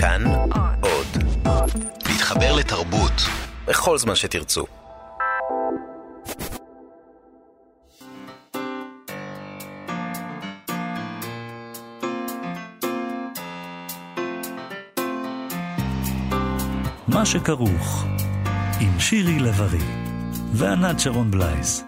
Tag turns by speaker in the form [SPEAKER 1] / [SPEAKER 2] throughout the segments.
[SPEAKER 1] כאן עוד. להתחבר לתרבות בכל זמן שתרצו.
[SPEAKER 2] מה שכרוך עם שירי לב-ארי וענת שרון בלייס.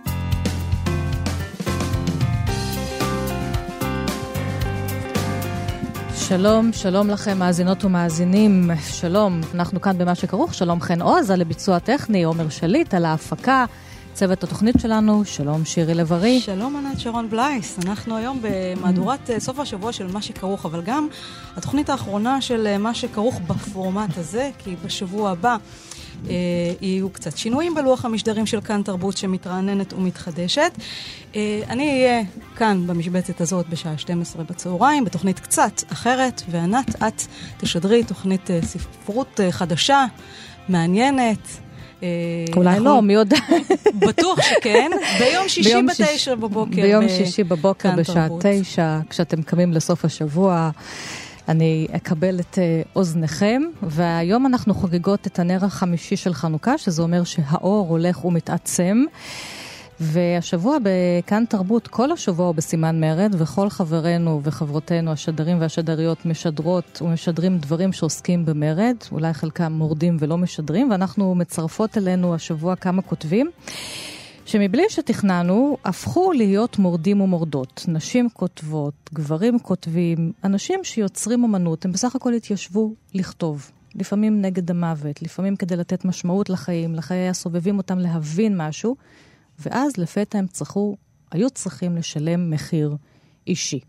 [SPEAKER 3] שלום, שלום לכם מאזינות ומאזינים, שלום, אנחנו כאן במה שכרוך, שלום חן עוז על הביצוע הטכני, עומר שליט על ההפקה, צוות התוכנית שלנו, שלום שירי לב-ארי.
[SPEAKER 4] שלום ענת שרון בלייס, אנחנו היום במהדורת אה, סוף השבוע של מה שכרוך, אבל גם התוכנית האחרונה של אה, מה שכרוך בפורמט הזה, כי בשבוע הבא יהיו קצת שינויים בלוח המשדרים של כאן תרבות שמתרעננת ומתחדשת. אה, אני אהיה כאן במשבצת הזאת בשעה 12 בצהריים, בתוכנית קצת אחרת, וענת, את תשדרי תוכנית אה, ספרות אה, חדשה, מעניינת. אה,
[SPEAKER 3] אולי
[SPEAKER 4] אנחנו-
[SPEAKER 3] לא, מי יודע.
[SPEAKER 4] בטוח שכן, ביום שישי
[SPEAKER 3] ביום
[SPEAKER 4] בתשע בבוקר.
[SPEAKER 3] ביום
[SPEAKER 4] ב-
[SPEAKER 3] שישי בבוקר בשעה. תשע, כשאתם קמים לסוף השבוע, אני אקבל את אה, אוזניכם, והיום אנחנו חוגגות את הנר החמישי של חנוכה, שזה אומר שהאור הולך ומתעצם. והשבוע בכאן תרבות, כל השבוע הוא בסימן מרד, וכל חברינו וחברותינו, השדרים והשדריות, משדרות ומשדרים דברים שעוסקים במרד, אולי חלקם מורדים ולא משדרים, ואנחנו מצרפות אלינו השבוע כמה כותבים. שמבלי שתכננו, הפכו להיות מורדים ומורדות. נשים כותבות, גברים כותבים, אנשים שיוצרים אומנות, הם בסך הכל התיישבו לכתוב. לפעמים נגד המוות, לפעמים כדי לתת משמעות לחיים, לחיי הסובבים אותם להבין משהו, ואז לפתע הם צריכו, היו צריכים לשלם מחיר אישי.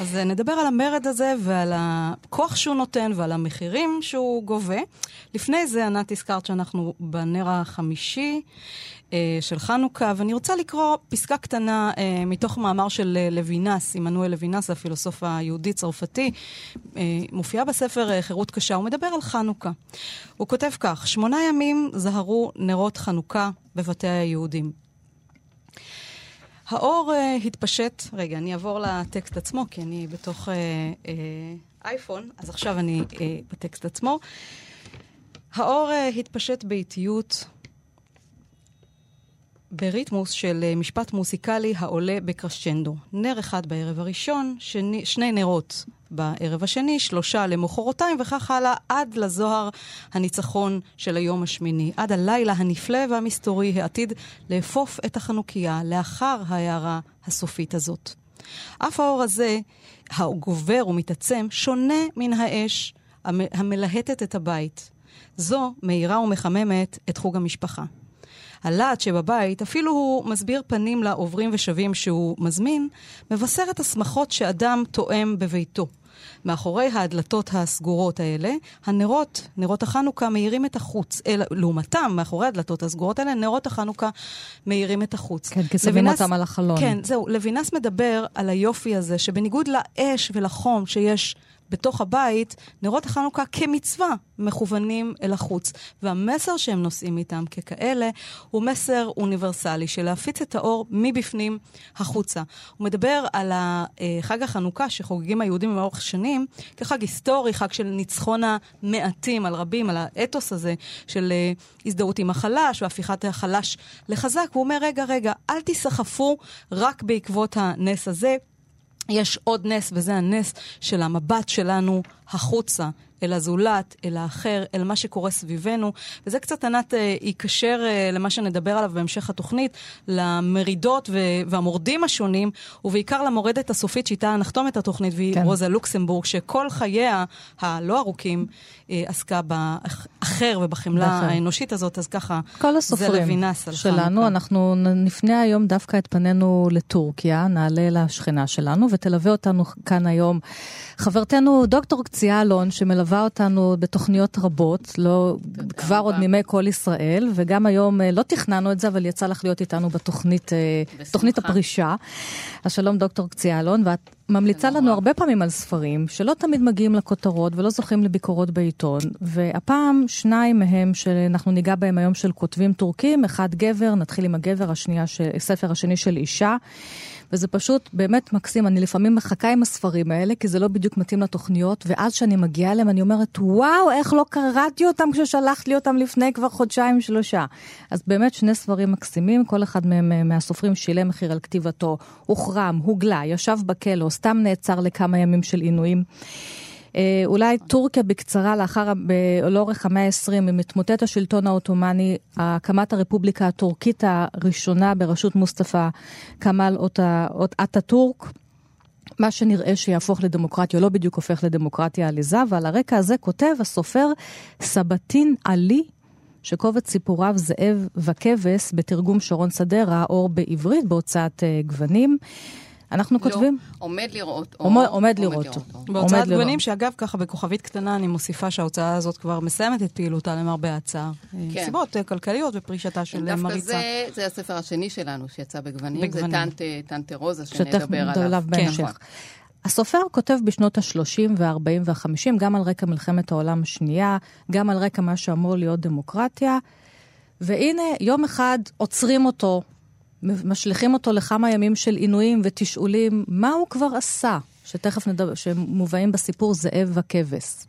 [SPEAKER 4] אז אה, נדבר על המרד הזה ועל הכוח שהוא נותן ועל המחירים שהוא גובה. לפני זה, ענת, הזכרת שאנחנו בנר החמישי אה, של חנוכה, ואני רוצה לקרוא פסקה קטנה אה, מתוך מאמר של אה, לוינס, עמנואל לוינס, הפילוסוף היהודי-צרפתי, אה, מופיעה בספר אה, חירות קשה, הוא מדבר על חנוכה. הוא כותב כך, שמונה ימים זהרו נרות חנוכה בבתי היהודים. האור uh, התפשט, רגע, אני אעבור לטקסט עצמו, כי אני בתוך uh, uh, אייפון, אז עכשיו אני uh, בטקסט עצמו. האור uh, התפשט באיטיות, בריתמוס של uh, משפט מוסיקלי העולה בקרשצ'נדו. נר אחד בערב הראשון, שני, שני נרות בערב השני, שלושה למחרתיים, וכך הלאה, עד לזוהר הניצחון של היום השמיני, עד הלילה הנפלא והמסתורי העתיד לאפוף את החנוכיה לאחר ההערה הסופית הזאת. אף האור הזה, הגובר ומתעצם, שונה מן האש המ- המלהטת את הבית. זו מאירה ומחממת את חוג המשפחה. הלהט שבבית, אפילו הוא מסביר פנים לעוברים ושבים שהוא מזמין, מבשר את השמחות שאדם תואם בביתו. מאחורי הדלתות הסגורות האלה, הנרות, נרות החנוכה, מאירים את החוץ. אל, לעומתם, מאחורי הדלתות הסגורות האלה, נרות החנוכה מאירים את החוץ.
[SPEAKER 3] כן, כי שמים אותם על החלון.
[SPEAKER 4] כן, זהו. לוינס מדבר על היופי הזה, שבניגוד לאש ולחום שיש בתוך הבית, נרות החנוכה כמצווה מכוונים אל החוץ. והמסר שהם נושאים איתם ככאלה הוא מסר אוניברסלי של להפיץ את האור מבפנים החוצה. הוא מדבר על חג החנוכה שחוגגים היהודים לאורך שנים כחג היסטורי, חג של ניצחון המעטים על רבים, על האתוס הזה של אה, הזדהות עם החלש והפיכת החלש לחזק. הוא אומר, רגע, רגע, אל תיסחפו רק בעקבות הנס הזה. יש עוד נס, וזה הנס של המבט שלנו החוצה, אל הזולת, אל האחר, אל מה שקורה סביבנו. וזה קצת, ענת, אה, ייקשר אה, למה שנדבר עליו בהמשך התוכנית, למרידות והמורדים השונים, ובעיקר למורדת הסופית שאיתה נחתום את התוכנית, והיא
[SPEAKER 3] כן.
[SPEAKER 4] רוזה לוקסמבורג, שכל חייה הלא ארוכים אה, עסקה באחר ובחמלה
[SPEAKER 3] באחר.
[SPEAKER 4] האנושית הזאת, אז ככה,
[SPEAKER 3] כל
[SPEAKER 4] זה
[SPEAKER 3] הסופרים
[SPEAKER 4] לוינס על
[SPEAKER 3] שלנו,
[SPEAKER 4] חנוכה.
[SPEAKER 3] אנחנו נפנה היום דווקא את פנינו לטורקיה, נעלה לשכנה שלנו, ותלווה אותנו כאן היום חברתנו דוקטור קציעה אלון, שמלווה אותנו בתוכניות רבות, לא, כבר עוד מימי כל ישראל, וגם היום אה, לא תכננו את זה, אבל יצא לך להיות איתנו בתוכנית, אה, תוכנית הפרישה. אז שלום דוקטור קציעה אלון, ואת ממליצה לנו הרבה פעמים על ספרים שלא תמיד מגיעים לכותרות ולא זוכים לביקורות בעיתון, והפעם שניים מהם שאנחנו ניגע בהם היום של כותבים טורקים, אחד גבר, נתחיל עם הגבר, השנייה, ספר השני של אישה. וזה פשוט באמת מקסים. אני לפעמים מחכה עם הספרים האלה, כי זה לא בדיוק מתאים לתוכניות, ואז כשאני מגיעה אליהם אני אומרת, וואו, איך לא קראתי אותם כששלחת לי אותם לפני כבר חודשיים, שלושה. אז באמת שני ספרים מקסימים, כל אחד מהם אה, מהסופרים שילם מחיר על כתיבתו, הוחרם, הוגלה, ישב בכלא, סתם נעצר לכמה ימים של עינויים. אה, אולי טורקיה בקצרה, לאחר, לאורך המאה ה-20, עם התמוטט השלטון העות'מאני, הקמת הרפובליקה הטורקית הראשונה בראשות מוסטפא כמאל אטאטורק. מה שנראה שיהפוך לדמוקרטיה, לא בדיוק הופך לדמוקרטיה עליזה, ועל הרקע הזה כותב הסופר סבתין עלי, שקובץ סיפוריו זאב וכבש, בתרגום שרון שדרה, אור בעברית, בהוצאת uh, גוונים. אנחנו לא, כותבים...
[SPEAKER 5] עומד לראות
[SPEAKER 3] אור. עומד, עומד לראות
[SPEAKER 4] אור. בהוצאת גוונים, שאגב, ככה בכוכבית קטנה, אני מוסיפה שההוצאה הזאת כבר מסיימת את פעילותה למרבה הצער. כן. סיבות אה, כלכליות ופרישתה של דווקא מריצה.
[SPEAKER 5] דווקא זה, זה הספר השני שלנו שיצא בגוונים, בגוונים. זה טנטה רוזה, שנדבר עליו.
[SPEAKER 3] בהמשך. נכון. הסופר כותב בשנות ה-30 וה-40 וה-50, גם על רקע מלחמת העולם השנייה, גם על רקע מה שאמור להיות דמוקרטיה. והנה, יום אחד עוצרים אותו משליכים אותו לכמה ימים של עינויים ותשאולים, מה הוא כבר עשה? שתכף נדבר, שמובאים בסיפור זאב וכבש.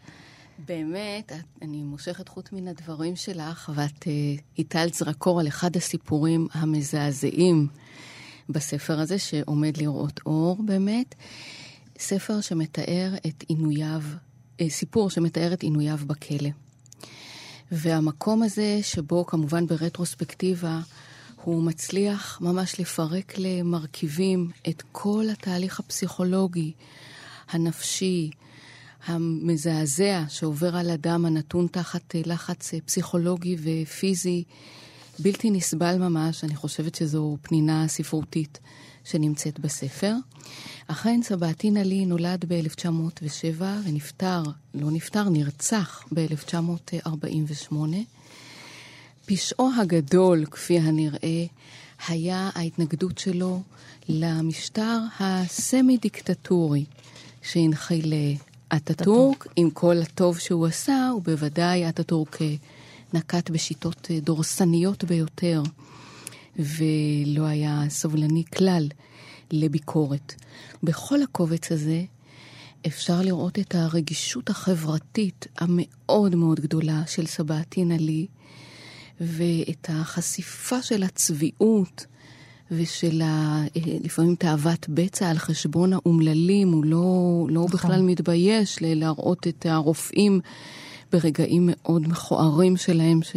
[SPEAKER 5] באמת, אני מושכת חוט מן הדברים שלך, ואת uh, הטלת זרקור על אחד הסיפורים המזעזעים בספר הזה, שעומד לראות אור באמת. ספר שמתאר את עינויו, uh, סיפור שמתאר את עינויו בכלא. והמקום הזה, שבו כמובן ברטרוספקטיבה, הוא מצליח ממש לפרק למרכיבים את כל התהליך הפסיכולוגי, הנפשי, המזעזע שעובר על אדם הנתון תחת לחץ פסיכולוגי ופיזי בלתי נסבל ממש. אני חושבת שזו פנינה ספרותית שנמצאת בספר. אכן, סבתין עלי נולד ב-1907 ונפטר, לא נפטר, נרצח ב-1948. פשעו הגדול, כפי הנראה, היה ההתנגדות שלו למשטר הסמי-דיקטטורי שהנחיל אטאטורק, עם כל הטוב שהוא עשה, ובוודאי אטאטורק אה, נקט בשיטות דורסניות ביותר, ולא היה סובלני כלל לביקורת. בכל הקובץ הזה אפשר לראות את הרגישות החברתית המאוד מאוד גדולה של סבתין עלי, ואת החשיפה של הצביעות ושל ה, אה, לפעמים תאוות בצע על חשבון האומללים, הוא לא, לא נכון. בכלל מתבייש להראות את הרופאים ברגעים מאוד מכוערים שלהם. ש...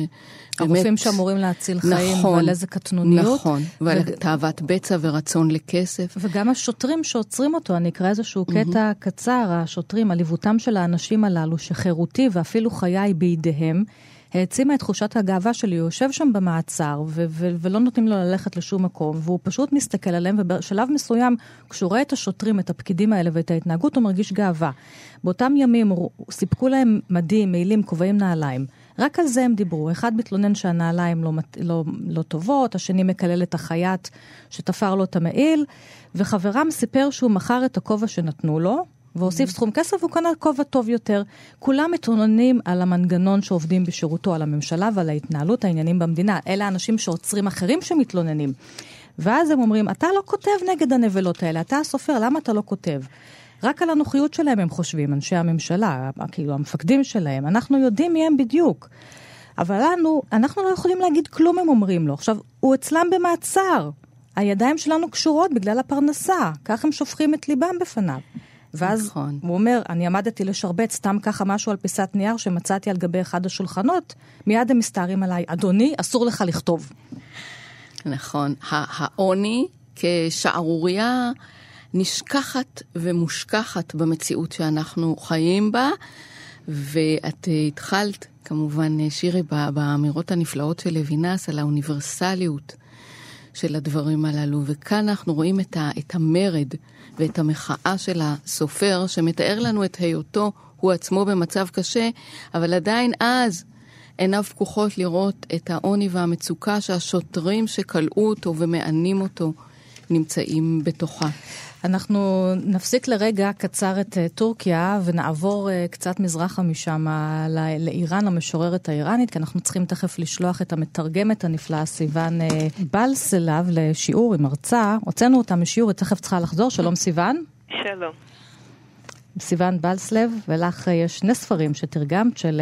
[SPEAKER 3] הרופאים שאמורים להציל חיים, נכון, ועל איזה קטנוניות.
[SPEAKER 5] נכון, ועל ו... תאוות בצע ורצון לכסף.
[SPEAKER 3] וגם השוטרים שעוצרים אותו, אני אקרא איזשהו mm-hmm. קטע קצר, השוטרים, עליבותם של האנשים הללו, שחירותי ואפילו חיי בידיהם. העצימה את תחושת הגאווה שלי, הוא יושב שם במעצר ו- ו- ולא נותנים לו ללכת לשום מקום, והוא פשוט מסתכל עליהם, ובשלב מסוים, כשהוא רואה את השוטרים, את הפקידים האלה ואת ההתנהגות, הוא מרגיש גאווה. באותם ימים סיפקו להם מדים, מעילים, כובעים, נעליים. רק על זה הם דיברו. אחד מתלונן שהנעליים לא, לא, לא טובות, השני מקלל את החייט שתפר לו את המעיל, וחברם סיפר שהוא מכר את הכובע שנתנו לו, והוסיף סכום כסף והוא קנה כובע טוב יותר. כולם מתלוננים על המנגנון שעובדים בשירותו, על הממשלה ועל ההתנהלות העניינים במדינה. אלה האנשים שעוצרים אחרים שמתלוננים. ואז הם אומרים, אתה לא כותב נגד הנבלות האלה, אתה הסופר, למה אתה לא כותב? רק על הנוחיות שלהם הם חושבים, אנשי הממשלה, כאילו המפקדים שלהם, אנחנו יודעים מי הם בדיוק. אבל לנו, אנחנו לא יכולים להגיד כלום, הם אומרים לו. עכשיו, הוא אצלם במעצר. הידיים שלנו קשורות בגלל הפרנסה, כך הם שופכים את ליבם בפניו. ואז נכון. הוא אומר, אני עמדתי לשרבט סתם ככה משהו על פיסת נייר שמצאתי על גבי אחד השולחנות, מיד הם מסתערים עליי, אדוני, אסור לך לכתוב.
[SPEAKER 5] נכון. העוני כשערורייה נשכחת ומושכחת במציאות שאנחנו חיים בה, ואת התחלת, כמובן, שירי, באמירות הנפלאות של לוינס על האוניברסליות של הדברים הללו, וכאן אנחנו רואים את, ה, את המרד ואת המחאה של הסופר, שמתאר לנו את היותו הוא עצמו במצב קשה, אבל עדיין אז עיניו פקוחות לראות את העוני והמצוקה שהשוטרים שכלאו אותו ומענים אותו נמצאים בתוכה.
[SPEAKER 3] אנחנו נפסיק לרגע קצר את uh, טורקיה ונעבור uh, קצת מזרחה משם לאיראן, המשוררת האיראנית, כי אנחנו צריכים תכף לשלוח את המתרגמת הנפלאה סיוון uh, בלסלב לשיעור עם הרצאה. הוצאנו אותה משיעור, היא תכף צריכה לחזור. שלום סיוון.
[SPEAKER 6] שלום.
[SPEAKER 3] סיוון בלסלב, ולך יש שני ספרים שתרגמת של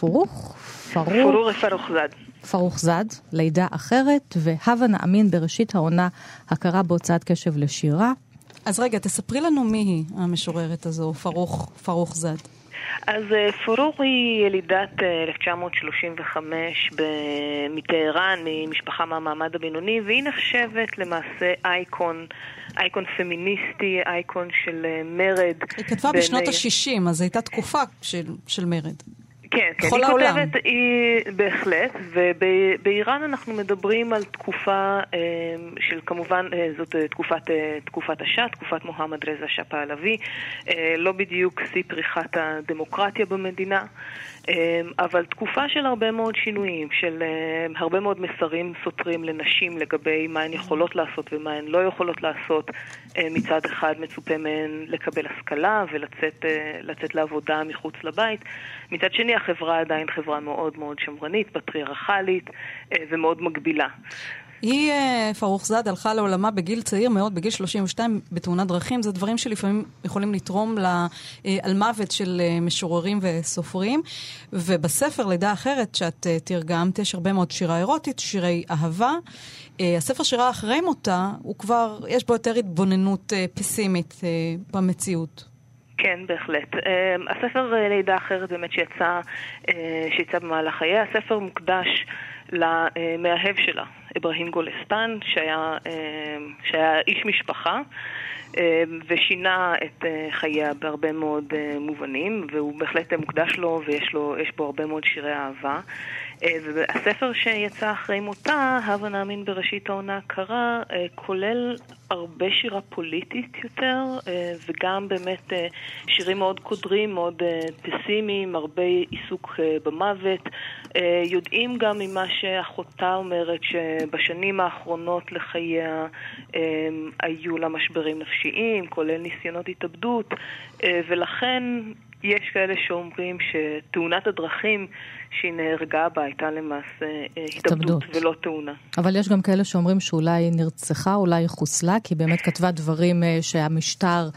[SPEAKER 3] פורוך,
[SPEAKER 6] פרוך. פורור זד.
[SPEAKER 3] פרוך זד, לידה אחרת, והבה נאמין בראשית העונה, הכרה בהוצאת קשב לשירה.
[SPEAKER 4] אז רגע, תספרי לנו מי היא המשוררת הזו, פרוך, פרוך זד.
[SPEAKER 6] אז אה, פורוך היא ילידת 1935 אה, מטהרן, ממשפחה מהמעמד הבינוני, והיא נחשבת למעשה אייקון, אייקון פמיניסטי, אייקון של אה, מרד.
[SPEAKER 4] היא כתבה. בשנות ה-60, אז הייתה תקופה של, של מרד.
[SPEAKER 6] כן, כן, היא העולם. כותבת, היא בהחלט, ובאיראן אנחנו מדברים על תקופה אה, של כמובן, אה, זאת אה, תקופת, תקופת השאה, תקופת מוחמד רזה שאה פהלוי, לא בדיוק שיא פריחת הדמוקרטיה במדינה. אמ, אבל תקופה של הרבה מאוד שינויים, של אמ, הרבה מאוד מסרים סותרים לנשים לגבי מה הן יכולות לעשות ומה הן לא יכולות לעשות. אמ, מצד אחד מצופה מהן לקבל השכלה ולצאת אה, לעבודה מחוץ לבית. מצד שני, החברה עדיין חברה מאוד מאוד שמרנית, פטריארכלית אה, ומאוד מגבילה.
[SPEAKER 4] היא, אה, פרוך זד, הלכה לעולמה בגיל צעיר מאוד, בגיל 32, בתאונת דרכים. זה דברים שלפעמים יכולים לתרום אה, על מוות של אה, משוררים וסופרים. ובספר לידה אחרת שאת תרגמת, יש הרבה מאוד שירה אירוטית, שירי אהבה. הספר שירה אחרי מותה, הוא כבר, יש בו יותר התבוננות פסימית במציאות.
[SPEAKER 6] כן, בהחלט. הספר לידה אחרת באמת שיצא, שיצא במהלך חיי, הספר מוקדש למאהב שלה, אברהים גולסטן, שהיה, אה, שהיה איש משפחה. אה, ושינה את אה, חייה בהרבה מאוד מובנים, והוא בהחלט מוקדש לו ויש לו, בו הרבה מאוד שירי אהבה. והספר שיצא אחרי מותה, הבה נאמין בראשית העונה הקרה, כולל הרבה שירה פוליטית יותר, וגם באמת שירים מאוד קודרים, מאוד פסימיים, הרבה עיסוק במוות. אה, יודעים גם ממה שאחותה אומרת שבשנים האחרונות לחייה אה, היו לה משברים נפשיים, כולל ניסיונות התאבדות, אה, ולכן יש כאלה שאומרים שתאונת הדרכים שהיא נהרגה בה הייתה למעשה התאבדות ולא תאונה.
[SPEAKER 3] אבל יש גם כאלה שאומרים שאולי נרצחה, אולי חוסלה, כי באמת כתבה דברים שהמשטר...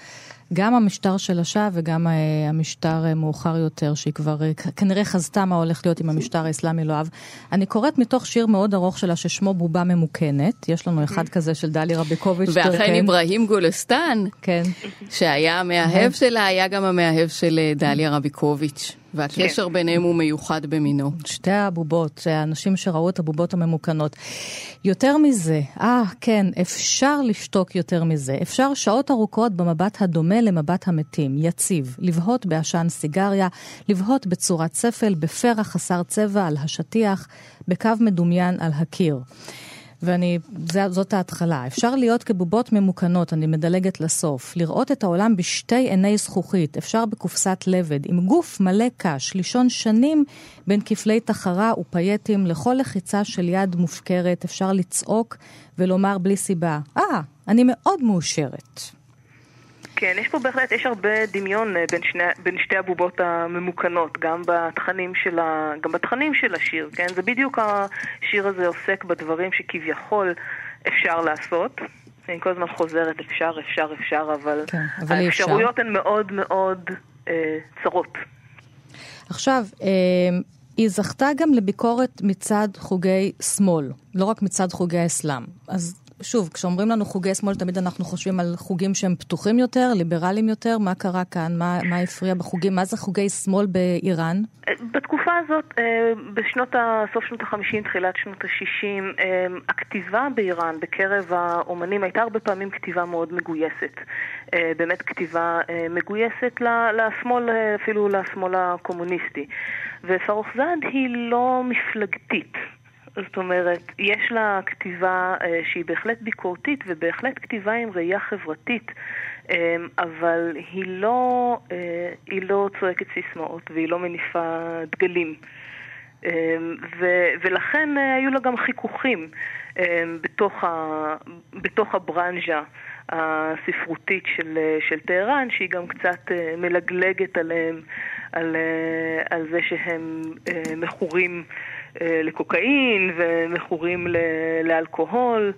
[SPEAKER 3] גם המשטר של השאה וגם uh, המשטר uh, מאוחר יותר, שהיא כבר uh, כנראה חזתה מה הולך להיות עם המשטר האסלאמי לא אהב. אני קוראת מתוך שיר מאוד ארוך שלה ששמו בובה ממוכנת. יש לנו אחד כזה של דלי רביקוביץ'.
[SPEAKER 5] ואכן אברהים גולסטן, כן. שהיה המאהב שלה, היה גם המאהב של דליה רביקוביץ'. והקשר כן. ביניהם הוא מיוחד במינו.
[SPEAKER 3] שתי הבובות, האנשים שראו את הבובות הממוכנות. יותר מזה, אה, כן, אפשר לשתוק יותר מזה. אפשר שעות ארוכות במבט הדומה למבט המתים, יציב, לבהות בעשן סיגריה, לבהות בצורת ספל, בפרח חסר צבע על השטיח, בקו מדומיין על הקיר. ואני, זאת ההתחלה. אפשר להיות כבובות ממוכנות, אני מדלגת לסוף. לראות את העולם בשתי עיני זכוכית, אפשר בקופסת לבד, עם גוף מלא קש, לישון שנים בין כפלי תחרה ופייטים, לכל לחיצה של יד מופקרת, אפשר לצעוק ולומר בלי סיבה, אה, ah, אני מאוד מאושרת.
[SPEAKER 6] כן, יש פה בהחלט, יש הרבה דמיון אה, בין, שני, בין שתי הבובות הממוכנות, גם בתכנים, של ה, גם בתכנים של השיר, כן? זה בדיוק השיר הזה עוסק בדברים שכביכול אפשר לעשות. אני כל הזמן חוזרת, אפשר, אפשר, אפשר, אבל, כן, אבל האפשרויות הן מאוד מאוד אה, צרות.
[SPEAKER 3] עכשיו, אה, היא זכתה גם לביקורת מצד חוגי שמאל, לא רק מצד חוגי האסלאם. אז שוב, כשאומרים לנו חוגי שמאל, תמיד אנחנו חושבים על חוגים שהם פתוחים יותר, ליברליים יותר. מה קרה כאן? מה, מה הפריע בחוגים? מה זה חוגי שמאל באיראן?
[SPEAKER 6] בתקופה הזאת, אה, בשנות ה... סוף שנות ה-50, תחילת שנות ה-60, אה, הכתיבה באיראן בקרב האומנים הייתה הרבה פעמים כתיבה מאוד מגויסת. אה, באמת כתיבה מגויסת לשמאל, אפילו לשמאל הקומוניסטי. ופרוך זד היא לא מפלגתית. זאת אומרת, יש לה כתיבה אה, שהיא בהחלט ביקורתית ובהחלט כתיבה עם ראייה חברתית, אה, אבל היא לא, אה, היא לא צועקת סיסמאות והיא לא מניפה דגלים. אה, ו- ולכן אה, היו לה גם חיכוכים אה, בתוך, ה- בתוך הברנז'ה הספרותית של, של טהרן, שהיא גם קצת מלגלגת עליהם, על, על זה שהם מכורים לקוקאין ומכורים לאלכוהול.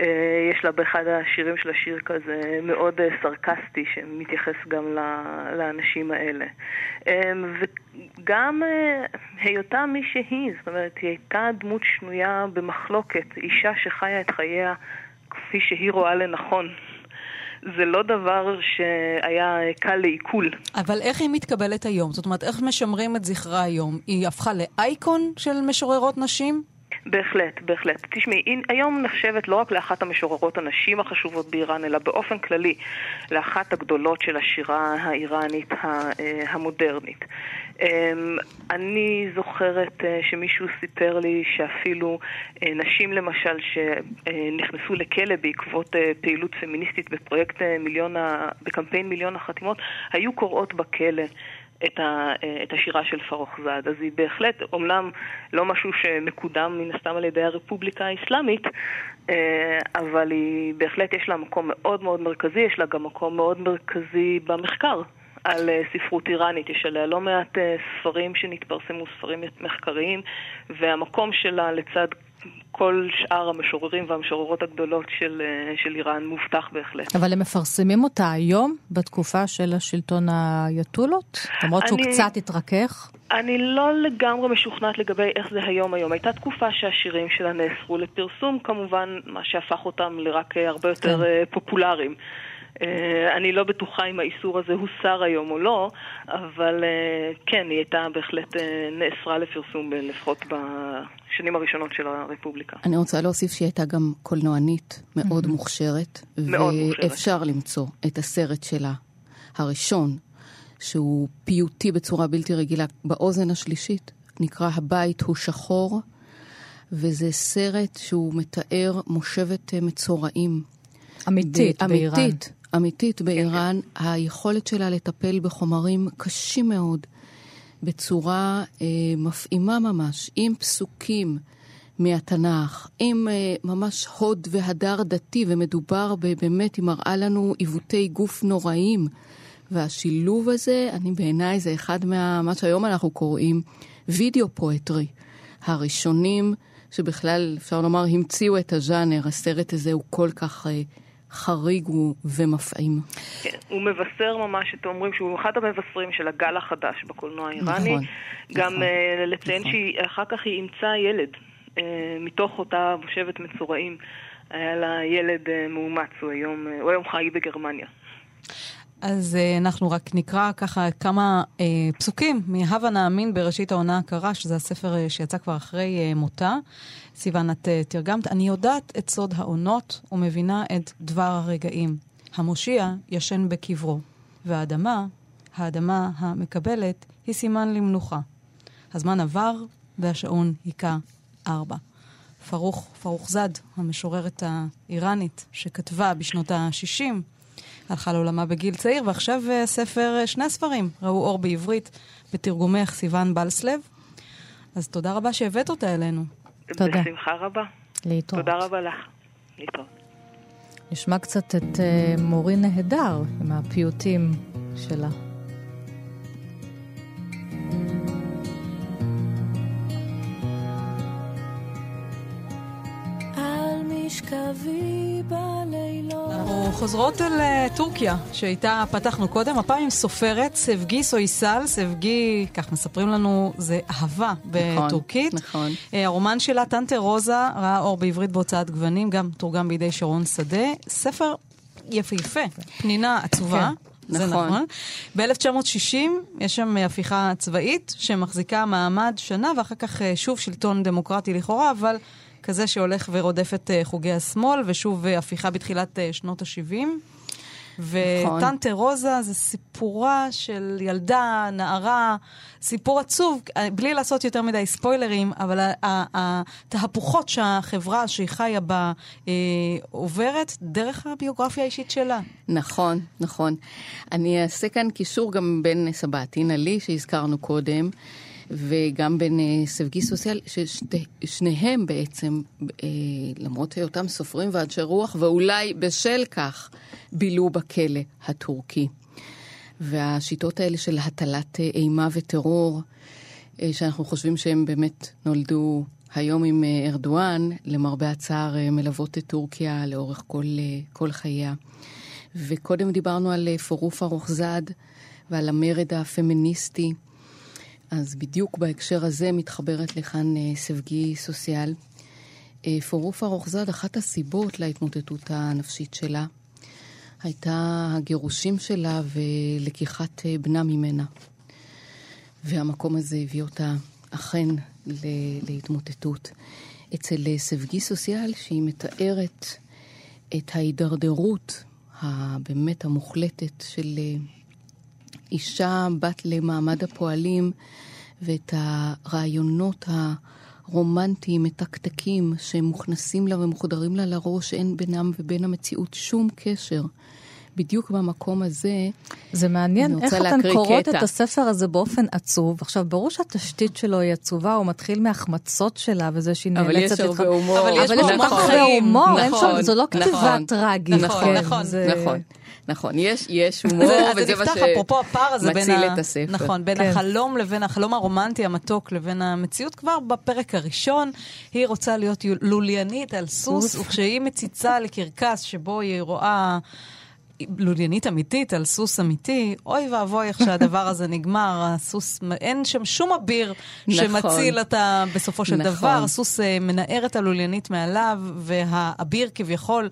[SPEAKER 6] אה, יש לה באחד השירים של השיר כזה מאוד אה, סרקסטי שמתייחס גם לאנשים האלה. אה, וגם היותה מי שהיא, זאת אומרת, היא הייתה דמות שנויה במחלוקת, אישה שחיה את חייה כפי שהיא רואה לנכון. זה לא דבר שהיה קל לעיכול.
[SPEAKER 4] אבל איך היא מתקבלת היום? זאת אומרת, איך משמרים את זכרה היום? היא הפכה לאייקון של משוררות נשים?
[SPEAKER 6] בהחלט, בהחלט. תשמעי, היום נחשבת לא רק לאחת המשוררות הנשים החשובות באיראן, אלא באופן כללי לאחת הגדולות של השירה האיראנית אה, המודרנית. אמ, אני זוכרת אה, שמישהו סיפר לי שאפילו אה, נשים למשל שנכנסו לכלא בעקבות פעילות פמיניסטית בפרויקט מיליון, בקמפיין מיליון החתימות, היו קוראות בכלא את, ה, את השירה של פרוחזד. אז היא בהחלט, אומנם לא משהו שמקודם מן הסתם על ידי הרפובליקה האסלאמית, אה, אבל היא בהחלט יש לה מקום מאוד מאוד מרכזי, יש לה גם מקום מאוד מרכזי במחקר. על אה, ספרות איראנית, יש עליה לא מעט אה, ספרים שנתפרסמו, ספרים מחקריים, והמקום שלה לצד כל שאר המשוררים והמשוררות הגדולות של, אה, של איראן מובטח בהחלט.
[SPEAKER 3] אבל הם מפרסמים אותה היום, בתקופה של השלטון האייתולות? למרות שהוא קצת התרכך?
[SPEAKER 6] אני לא לגמרי משוכנעת לגבי איך זה היום היום. הייתה תקופה שהשירים שלה נאסרו לפרסום, כמובן, מה שהפך אותם לרק הרבה יותר כן. פופולריים. אה, אני לא בטוחה אם האיסור הזה הוסר היום או לא, אבל אה, כן, היא הייתה בהחלט אה, נאסרה לפרסום, לפחות בשנים הראשונות של הרפובליקה.
[SPEAKER 5] אני רוצה להוסיף שהיא הייתה גם קולנוענית מאוד מוכשרת.
[SPEAKER 6] מאוד מוכשרת.
[SPEAKER 5] ואפשר למצוא את הסרט שלה, הראשון, שהוא פיוטי בצורה בלתי רגילה, באוזן השלישית, נקרא הבית הוא שחור, וזה סרט שהוא מתאר מושבת מצורעים.
[SPEAKER 3] אמיתית באיראן.
[SPEAKER 5] אמיתית, אמיתית באיראן, היכולת שלה לטפל בחומרים קשים מאוד, בצורה אה, מפעימה ממש, עם פסוקים מהתנ"ך, עם אה, ממש הוד והדר דתי, ומדובר באמת, היא מראה לנו עיוותי גוף נוראים. והשילוב הזה, אני בעיניי זה אחד מה... מה שהיום אנחנו קוראים וידאו פואטרי. הראשונים שבכלל, אפשר לומר, המציאו את הז'אנר, הסרט הזה הוא כל כך... אה, חריג ומפעים.
[SPEAKER 6] כן, הוא מבשר ממש, אתם אומרים שהוא אחד המבשרים של הגל החדש בקולנוע האיראני. נכון, גם נכון, uh, לציין נכון. שאחר כך היא אימצה ילד uh, מתוך אותה מושבת מצורעים. היה לה ילד uh, מאומץ, הוא היום, uh, הוא היום חי בגרמניה.
[SPEAKER 4] אז uh, אנחנו רק נקרא ככה כמה uh, פסוקים מהווה נאמין בראשית העונה הקרה, שזה הספר uh, שיצא כבר אחרי uh, מותה. סיוון, את uh, תרגמת. אני יודעת את סוד העונות ומבינה את דבר הרגעים. המושיע ישן בקברו, והאדמה, האדמה המקבלת, היא סימן למנוחה. הזמן עבר והשעון היכה ארבע. פרוך, פרוך זד, המשוררת האיראנית, שכתבה בשנות ה-60, הלכה לעולמה בגיל צעיר, ועכשיו uh, ספר, uh, שני ספרים, ראו אור בעברית, בתרגומך סיוון בלסלב. אז תודה רבה שהבאת אותה אלינו.
[SPEAKER 6] תודה. בשמחה רבה.
[SPEAKER 3] להתראות.
[SPEAKER 6] תודה רבה לך. להתראות.
[SPEAKER 3] נשמע קצת את uh, מורי נהדר עם הפיוטים שלה.
[SPEAKER 4] משכבי בלילות. חוזרות אל אה, טורקיה, שאיתה פתחנו קודם, הפעם עם סופרת, סבגי סויסל, סבגי, כך מספרים לנו, זה אהבה נכון, בטורקית.
[SPEAKER 5] נכון.
[SPEAKER 4] אה, הרומן שלה, טנטה רוזה, ראה אור בעברית בהוצאת גוונים, גם תורגם בידי שרון שדה. ספר יפהפה, פנינה עצובה. כן. זה נכון. נכון. ב-1960 יש שם הפיכה צבאית שמחזיקה מעמד שנה, ואחר כך אה, שוב שלטון דמוקרטי לכאורה, אבל כזה שהולך ורודף את אה, חוגי השמאל, ושוב אה, הפיכה בתחילת אה, שנות ה-70. וטנטה נכון. רוזה זה סיפורה של ילדה, נערה, סיפור עצוב, בלי לעשות יותר מדי ספוילרים, אבל התהפוכות שהחברה שהיא חיה בה אה, עוברת דרך הביוגרפיה האישית שלה.
[SPEAKER 5] נכון, נכון. אני אעשה כאן קישור גם בין סבתינה לי, שהזכרנו קודם. וגם בין אה, סבגי סוציאל, ששניהם בעצם, אה, למרות היותם סופרים ואנשי רוח, ואולי בשל כך בילו בכלא הטורקי. והשיטות האלה של הטלת אה, אימה וטרור, שאנחנו חושבים שהם באמת נולדו היום עם ארדואן, למרבה הצער מלוות את טורקיה לאורך כל, כל חייה. וקודם דיברנו על פורוף ארוחזד ועל המרד הפמיניסטי. אז בדיוק בהקשר הזה מתחברת לכאן uh, סבגי סוציאל. Uh, פורוף ארוחזד, אחת הסיבות להתמוטטות הנפשית שלה הייתה הגירושים שלה ולקיחת uh, בנה ממנה. והמקום הזה הביא אותה אכן להתמוטטות. אצל סבגי סוציאל, שהיא מתארת את ההידרדרות הבאמת המוחלטת של אישה בת למעמד הפועלים ואת הרעיונות הרומנטיים, מתקתקים, שמוכנסים לה ומחודרים לה לראש, אין בינם ובין המציאות שום קשר. בדיוק במקום הזה.
[SPEAKER 3] זה מעניין איך אתן קוראות קטע. את הספר הזה באופן עצוב. עכשיו, ברור שהתשתית שלו היא עצובה, הוא מתחיל מהחמצות שלה וזה שהיא נאלצת...
[SPEAKER 5] אבל יש הרבה הומור. אבל
[SPEAKER 3] יש הרבה הומור, נכון, זו לא כתיבה נכון, טראגית.
[SPEAKER 5] נכון, כן, נכון, זה... נכון. נכון, יש, יש הומור, וזה מה שמציל את הספר.
[SPEAKER 4] נכון, בין כן. החלום לבין החלום הרומנטי המתוק לבין המציאות, כבר בפרק הראשון, היא רוצה להיות לוליינית על סוס, וכשהיא מציצה לקרקס שבו היא רואה... לוליינית אמיתית על סוס אמיתי, אוי ואבוי איך שהדבר הזה נגמר, הסוס, אין שם שום אביר נכון. שמציל אותה בסופו של נכון. דבר, הסוס אה, מנער את הלוליינית מעליו, והאביר כביכול...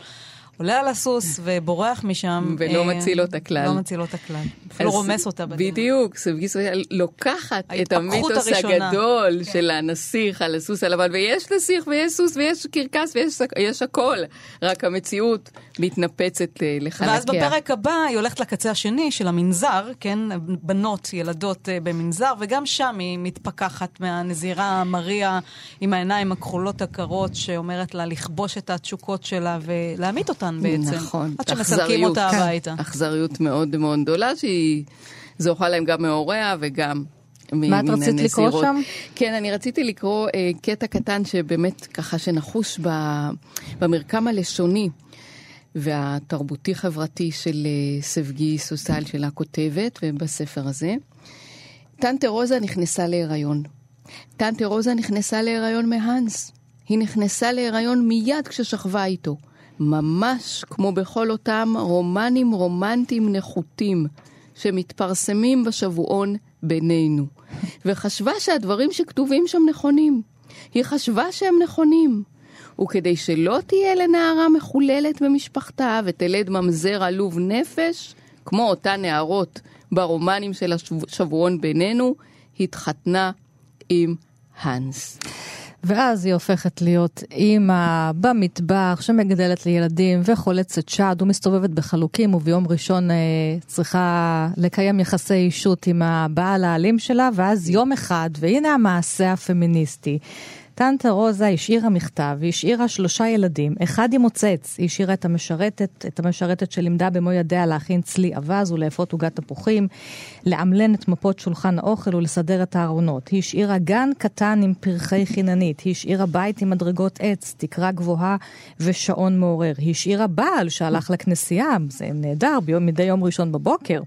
[SPEAKER 4] עולה על הסוס ובורח משם.
[SPEAKER 5] ולא אה, מציל אותה כלל.
[SPEAKER 4] לא מציל אותה כלל. אפילו רומס אותה
[SPEAKER 5] בדרך. בדיוק, סבגי סוציאל לוקחת את המיתוס הגדול כן. של הנסיך על הסוס הלבן, ויש נסיך ויש סוס ויש קרקס ויש הכל, רק המציאות מתנפצת אה, לחלקיה.
[SPEAKER 4] ואז בפרק הבא היא הולכת לקצה השני של המנזר, כן, בנות, ילדות אה, במנזר, וגם שם היא מתפכחת מהנזירה מריה עם העיניים הכחולות הקרות, שאומרת לה לכבוש את התשוקות שלה ולהמית אותן. אותן בעצם.
[SPEAKER 5] נכון.
[SPEAKER 4] עד שמסלקים אותה כן. הביתה.
[SPEAKER 5] אכזריות מאוד מאוד גדולה, שהיא זוכה להם גם מהוריה וגם
[SPEAKER 3] מה את רצית לקרוא שם?
[SPEAKER 5] כן, אני רציתי לקרוא אה, קטע קטן שבאמת ככה שנחוש ב, במרקם הלשוני והתרבותי-חברתי של אה, סבגי סוסל שלה כותבת, ובספר הזה. טנטה רוזה נכנסה להיריון. טנטה רוזה נכנסה להיריון מהאנס. היא נכנסה להיריון מיד כששכבה איתו. ממש כמו בכל אותם רומנים רומנטיים נחותים שמתפרסמים בשבועון בינינו, וחשבה שהדברים שכתובים שם נכונים. היא חשבה שהם נכונים. וכדי שלא תהיה לנערה מחוללת במשפחתה ותלד ממזר עלוב נפש, כמו אותן נערות ברומנים של השבועון בינינו, התחתנה עם האנס.
[SPEAKER 3] ואז היא הופכת להיות אימא במטבח שמגדלת לילדים וחולצת שד ומסתובבת בחלוקים וביום ראשון אה, צריכה לקיים יחסי אישות עם הבעל האלים שלה ואז יום אחד, והנה המעשה הפמיניסטי. טנטה רוזה השאירה מכתב, היא השאירה שלושה ילדים, אחד עם מוצץ, היא השאירה את המשרתת, את המשרתת שלימדה במו ידיה להכין צלי אווז ולאפות עוגת תפוחים, לאמלן את מפות שולחן האוכל ולסדר את הארונות. היא השאירה גן קטן עם פרחי חיננית, היא השאירה בית עם מדרגות עץ, תקרה גבוהה ושעון מעורר. היא השאירה בעל שהלך לכנסייה, זה נהדר, ביום, מדי יום ראשון בבוקר,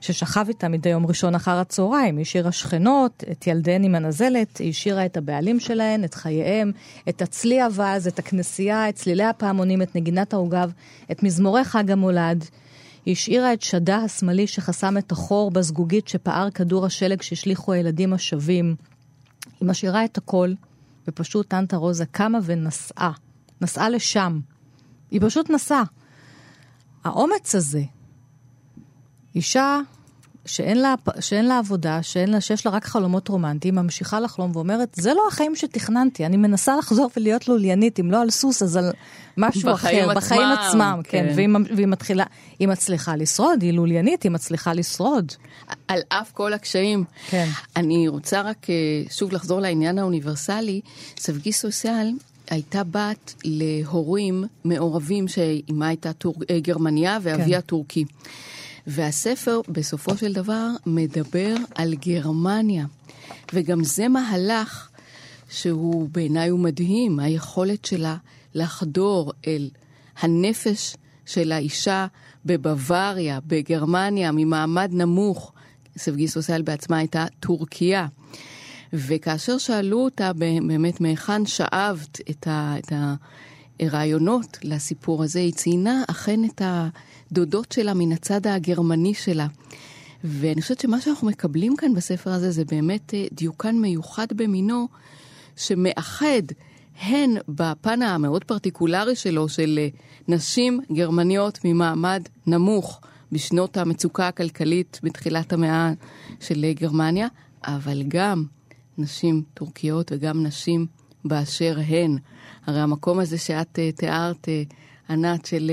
[SPEAKER 3] ששכב איתה מדי יום ראשון אחר הצהריים. היא השאירה שכנות, את ילדיהן עם הנזלת, היא השאירה את הבעלים שלהן. שלהן, את חייהם, את הצלי אווז, את הכנסייה, את צלילי הפעמונים, את נגינת העוגב, את מזמורי חג המולד. היא השאירה את שדה השמאלי שחסם את החור בזגוגית שפער כדור השלג שהשליכו הילדים השווים. היא משאירה את הכל, ופשוט טנטה רוזה קמה ונסעה. נסעה לשם. היא פשוט נסעה. האומץ הזה, אישה שאין לה, שאין לה עבודה, שאין לה, שיש לה רק חלומות רומנטיים, ממשיכה לחלום ואומרת, זה לא החיים שתכננתי, אני מנסה לחזור ולהיות לוליינית, אם לא על סוס, אז על משהו בחיים אחר, עצמם, בחיים עצמם, כן, כן והיא, והיא מתחילה, היא מצליחה לשרוד, היא לוליינית, היא מצליחה לשרוד.
[SPEAKER 5] על אף כל הקשיים.
[SPEAKER 3] כן.
[SPEAKER 5] אני רוצה רק אה, שוב לחזור לעניין האוניברסלי, סבגי סוסיאל הייתה בת להורים מעורבים שאימה הייתה טור... אה, גרמניה ואביה כן. טורקי. והספר בסופו של דבר מדבר על גרמניה. וגם זה מהלך שהוא בעיניי הוא מדהים, היכולת שלה לחדור אל הנפש של האישה בבוואריה, בגרמניה, ממעמד נמוך. סבגיס אוסל בעצמה הייתה טורקיה. וכאשר שאלו אותה באמת מהיכן שאבת את, ה, את הרעיונות לסיפור הזה, היא ציינה אכן את הדודות שלה מן הצד הגרמני שלה. ואני חושבת שמה שאנחנו מקבלים כאן בספר הזה זה באמת אה, דיוקן מיוחד במינו, שמאחד הן בפן המאוד פרטיקולרי שלו של אה, נשים גרמניות ממעמד נמוך בשנות המצוקה הכלכלית בתחילת המאה של אה, גרמניה, אבל גם נשים טורקיות וגם נשים באשר הן. הרי המקום הזה שאת תיארת, ענת, של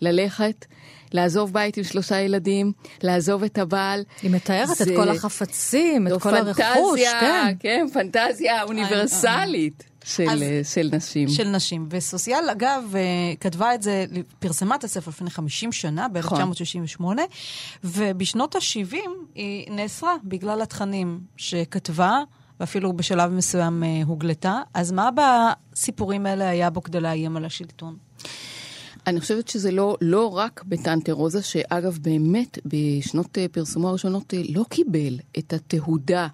[SPEAKER 5] ללכת, לעזוב בית עם שלושה ילדים, לעזוב את הבעל.
[SPEAKER 3] היא מתארת זה... את כל החפצים, את כל
[SPEAKER 5] פנטזיה,
[SPEAKER 3] הרכוש, כן.
[SPEAKER 5] כן, פנטזיה אוניברסלית. של, אז, של נשים.
[SPEAKER 4] של נשים. וסוסיאל, אגב, כתבה את זה, פרסמה את הספר לפני 50 שנה, ב-1968, ובשנות ה-70 היא נאסרה בגלל התכנים שכתבה. ואפילו בשלב מסוים אה, הוגלתה. אז מה בסיפורים האלה היה בו כדי לאיים על השלטון?
[SPEAKER 5] אני חושבת שזה לא, לא רק בטנטה רוזה, שאגב, באמת, בשנות אה, פרסומו הראשונות אה, לא קיבל את התהודה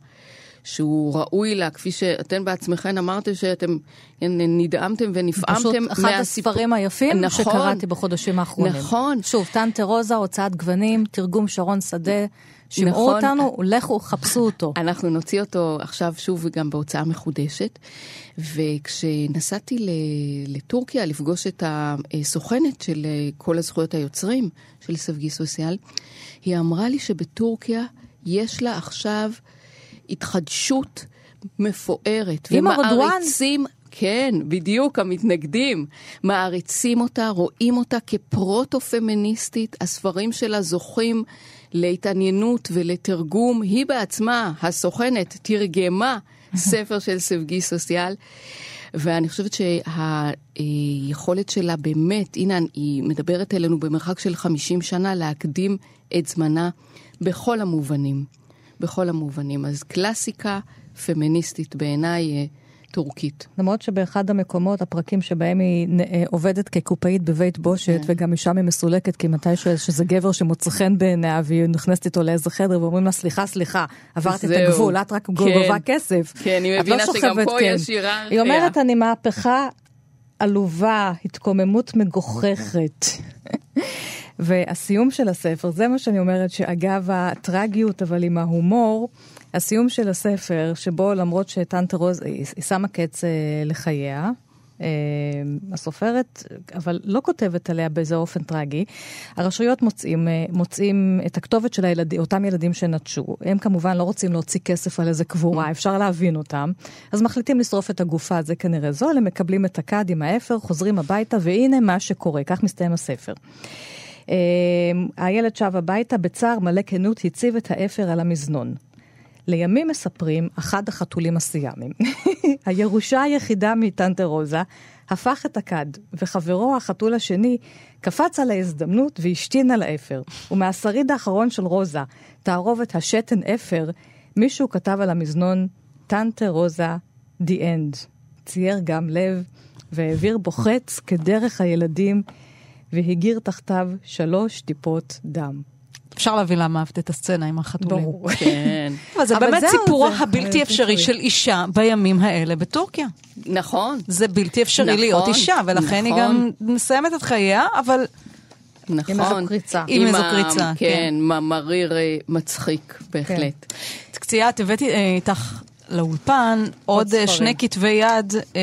[SPEAKER 5] שהוא ראוי לה, כפי שאתן בעצמכן אמרתם שאתם נדהמתם ונפעמתם
[SPEAKER 3] פשוט אחד מהסיפור... הספרים היפים נכון, שקראתי בחודשים האחרונים.
[SPEAKER 5] נכון.
[SPEAKER 3] שוב, טנטה רוזה, הוצאת גוונים, תרגום שרון שדה. שמעו נכון. אותנו, לכו, חפשו אותו.
[SPEAKER 5] אנחנו נוציא אותו עכשיו שוב גם בהוצאה מחודשת. וכשנסעתי לטורקיה לפגוש את הסוכנת של אה, כל הזכויות היוצרים של סבגי סוסיאל, היא אמרה לי שבטורקיה יש לה עכשיו התחדשות מפוארת.
[SPEAKER 3] עם ומעריצים,
[SPEAKER 5] כן, בדיוק, המתנגדים. מעריצים אותה, רואים אותה כפרוטו-פמיניסטית, הספרים שלה זוכים להתעניינות ולתרגום. היא בעצמה, הסוכנת, תרגמה ספר של סבגי סוסיאל. ואני חושבת שהיכולת שלה באמת, הנה, היא מדברת אלינו במרחק של 50 שנה להקדים את זמנה בכל המובנים. בכל המובנים. אז קלאסיקה פמיניסטית בעיניי אה, טורקית.
[SPEAKER 3] למרות שבאחד המקומות, הפרקים שבהם היא אה, עובדת כקופאית בבית בושת, כן. וגם משם היא מסולקת, כי מתי שזה גבר שמוצא חן בעיניה, והיא נכנסת איתו לאיזה חדר, ואומרים לה, סליחה, סליחה, עברת את הגבול, את רק כן. גובה כסף.
[SPEAKER 5] כן, היא מבינה לא שגם פה כן. יש היררכיה.
[SPEAKER 3] היא אומרת, אני מהפכה עלובה, התקוממות מגוחכת. והסיום של הספר, זה מה שאני אומרת, שאגב הטרגיות, אבל עם ההומור, הסיום של הספר, שבו למרות שטנטה רוז, היא, היא שמה קץ אה, לחייה, אה, הסופרת, אבל לא כותבת עליה באיזה אופן טרגי. הרשויות מוצאים, אה, מוצאים את הכתובת של הילדים, אותם ילדים שנטשו. הם כמובן לא רוצים להוציא כסף על איזה קבורה, אפשר להבין אותם. אז מחליטים לשרוף את הגופה, זה כנראה זול, הם מקבלים את הכד עם האפר, חוזרים הביתה, והנה מה שקורה, כך מסתיים הספר. אה, הילד שב הביתה, בצער מלא כנות הציב את האפר על המזנון. לימים מספרים אחד החתולים הסיאמים, הירושה היחידה מטנטה רוזה, הפך את הכד, וחברו החתול השני קפץ על ההזדמנות והשתין על האפר. ומהשריד האחרון של רוזה, תערובת השתן אפר, מישהו כתב על המזנון, טנטה רוזה, the end. צייר גם לב, והעביר בו חץ כדרך הילדים, והגיר תחתיו שלוש טיפות דם.
[SPEAKER 4] אפשר להבין למה אהבת את הסצנה עם החתולים.
[SPEAKER 5] ברור. כן.
[SPEAKER 4] אבל זה באמת סיפורו הבלתי אפשרי של אישה בימים האלה בטורקיה.
[SPEAKER 5] נכון.
[SPEAKER 4] זה בלתי אפשרי להיות נכון. אישה, ולכן היא גם נכון. מסיימת את חייה, אבל...
[SPEAKER 5] נכון.
[SPEAKER 3] עם איזו קריצה.
[SPEAKER 4] עם איזו קריצה,
[SPEAKER 5] כן. כן, מריר אה, מצחיק, בהחלט.
[SPEAKER 4] קצייה, את הבאתי אה, איתך לאולפן עוד, עוד שני כתבי יד אה,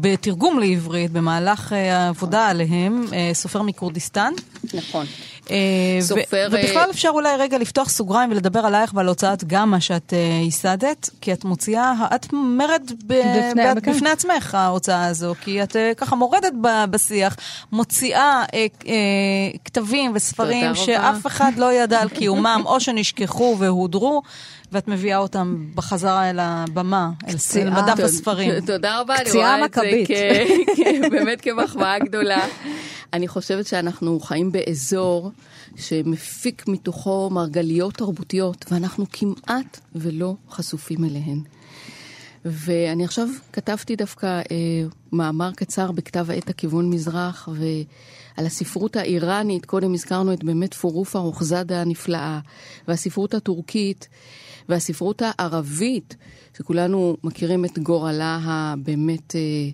[SPEAKER 4] בתרגום לעברית במהלך אה, העבודה עליהם, אה, סופר מכורדיסטן.
[SPEAKER 5] נכון.
[SPEAKER 4] אה, סופר... ובכלל אפשר אולי רגע לפתוח סוגריים ולדבר עלייך ועל הוצאת גמא שאת uh, ייסדת, כי את מוציאה, את מרד ב... בפני, ב... בפני עצמך ההוצאה הזו, כי את ככה מורדת ב... בשיח, מוציאה uh, uh, כתבים וספרים שאף אחד לא ידע על קיומם, או שנשכחו והודרו. ואת מביאה אותם בחזרה אל הבמה, אל מדף הספרים.
[SPEAKER 5] תודה רבה, אני רואה את זה באמת כמחמאה גדולה. אני חושבת שאנחנו חיים באזור שמפיק מתוכו מרגליות תרבותיות, ואנחנו כמעט ולא חשופים אליהן. ואני עכשיו כתבתי דווקא אה, מאמר קצר בכתב העת הכיוון מזרח, ועל הספרות האיראנית, קודם הזכרנו את באמת פורופה רוחזדה הנפלאה, והספרות הטורקית, והספרות הערבית, שכולנו מכירים את גורלה הבאמת... אה,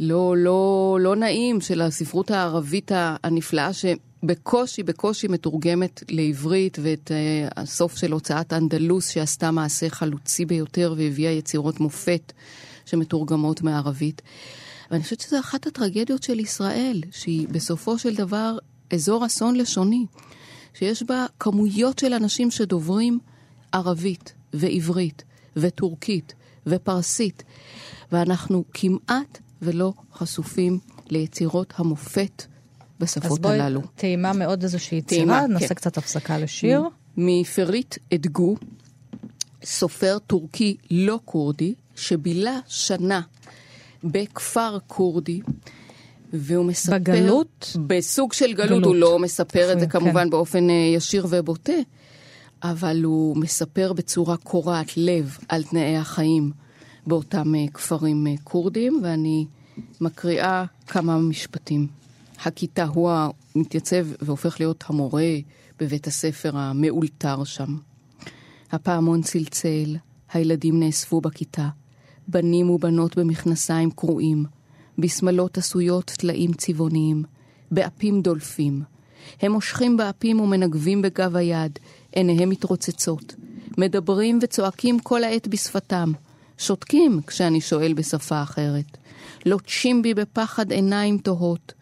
[SPEAKER 5] לא, לא, לא נעים של הספרות הערבית הנפלאה, שבקושי, בקושי מתורגמת לעברית, ואת uh, הסוף של הוצאת אנדלוס, שעשתה מעשה חלוצי ביותר והביאה יצירות מופת שמתורגמות מערבית. ואני חושבת שזו אחת הטרגדיות של ישראל, שהיא בסופו של דבר אזור אסון לשוני, שיש בה כמויות של אנשים שדוברים ערבית ועברית וטורקית ופרסית, ואנחנו כמעט ולא חשופים ליצירות המופת בשפות הללו.
[SPEAKER 4] אז בואי, טעימה מאוד איזושהי יצירה, נעשה כן. קצת הפסקה לשיר.
[SPEAKER 5] מפריט אדגו, סופר טורקי לא כורדי, שבילה שנה בכפר כורדי, והוא מספר...
[SPEAKER 4] בגלות?
[SPEAKER 5] בסוג של גלות, גלות. הוא לא מספר את זה כן. כמובן כן. באופן אה, ישיר ובוטה, אבל הוא מספר בצורה קורעת לב על תנאי החיים באותם אה, כפרים אה, כורדים, ואני מקריאה כמה משפטים. הכיתה הוא המתייצב והופך להיות המורה בבית הספר המאולתר שם. הפעמון צלצל, הילדים נאספו בכיתה, בנים ובנות במכנסיים קרועים, בשמלות עשויות טלאים צבעוניים, באפים דולפים. הם מושכים באפים ומנגבים בגב היד, עיניהם מתרוצצות, מדברים וצועקים כל העת בשפתם, שותקים כשאני שואל בשפה אחרת. לוטשים בי בפחד עיניים תוהות.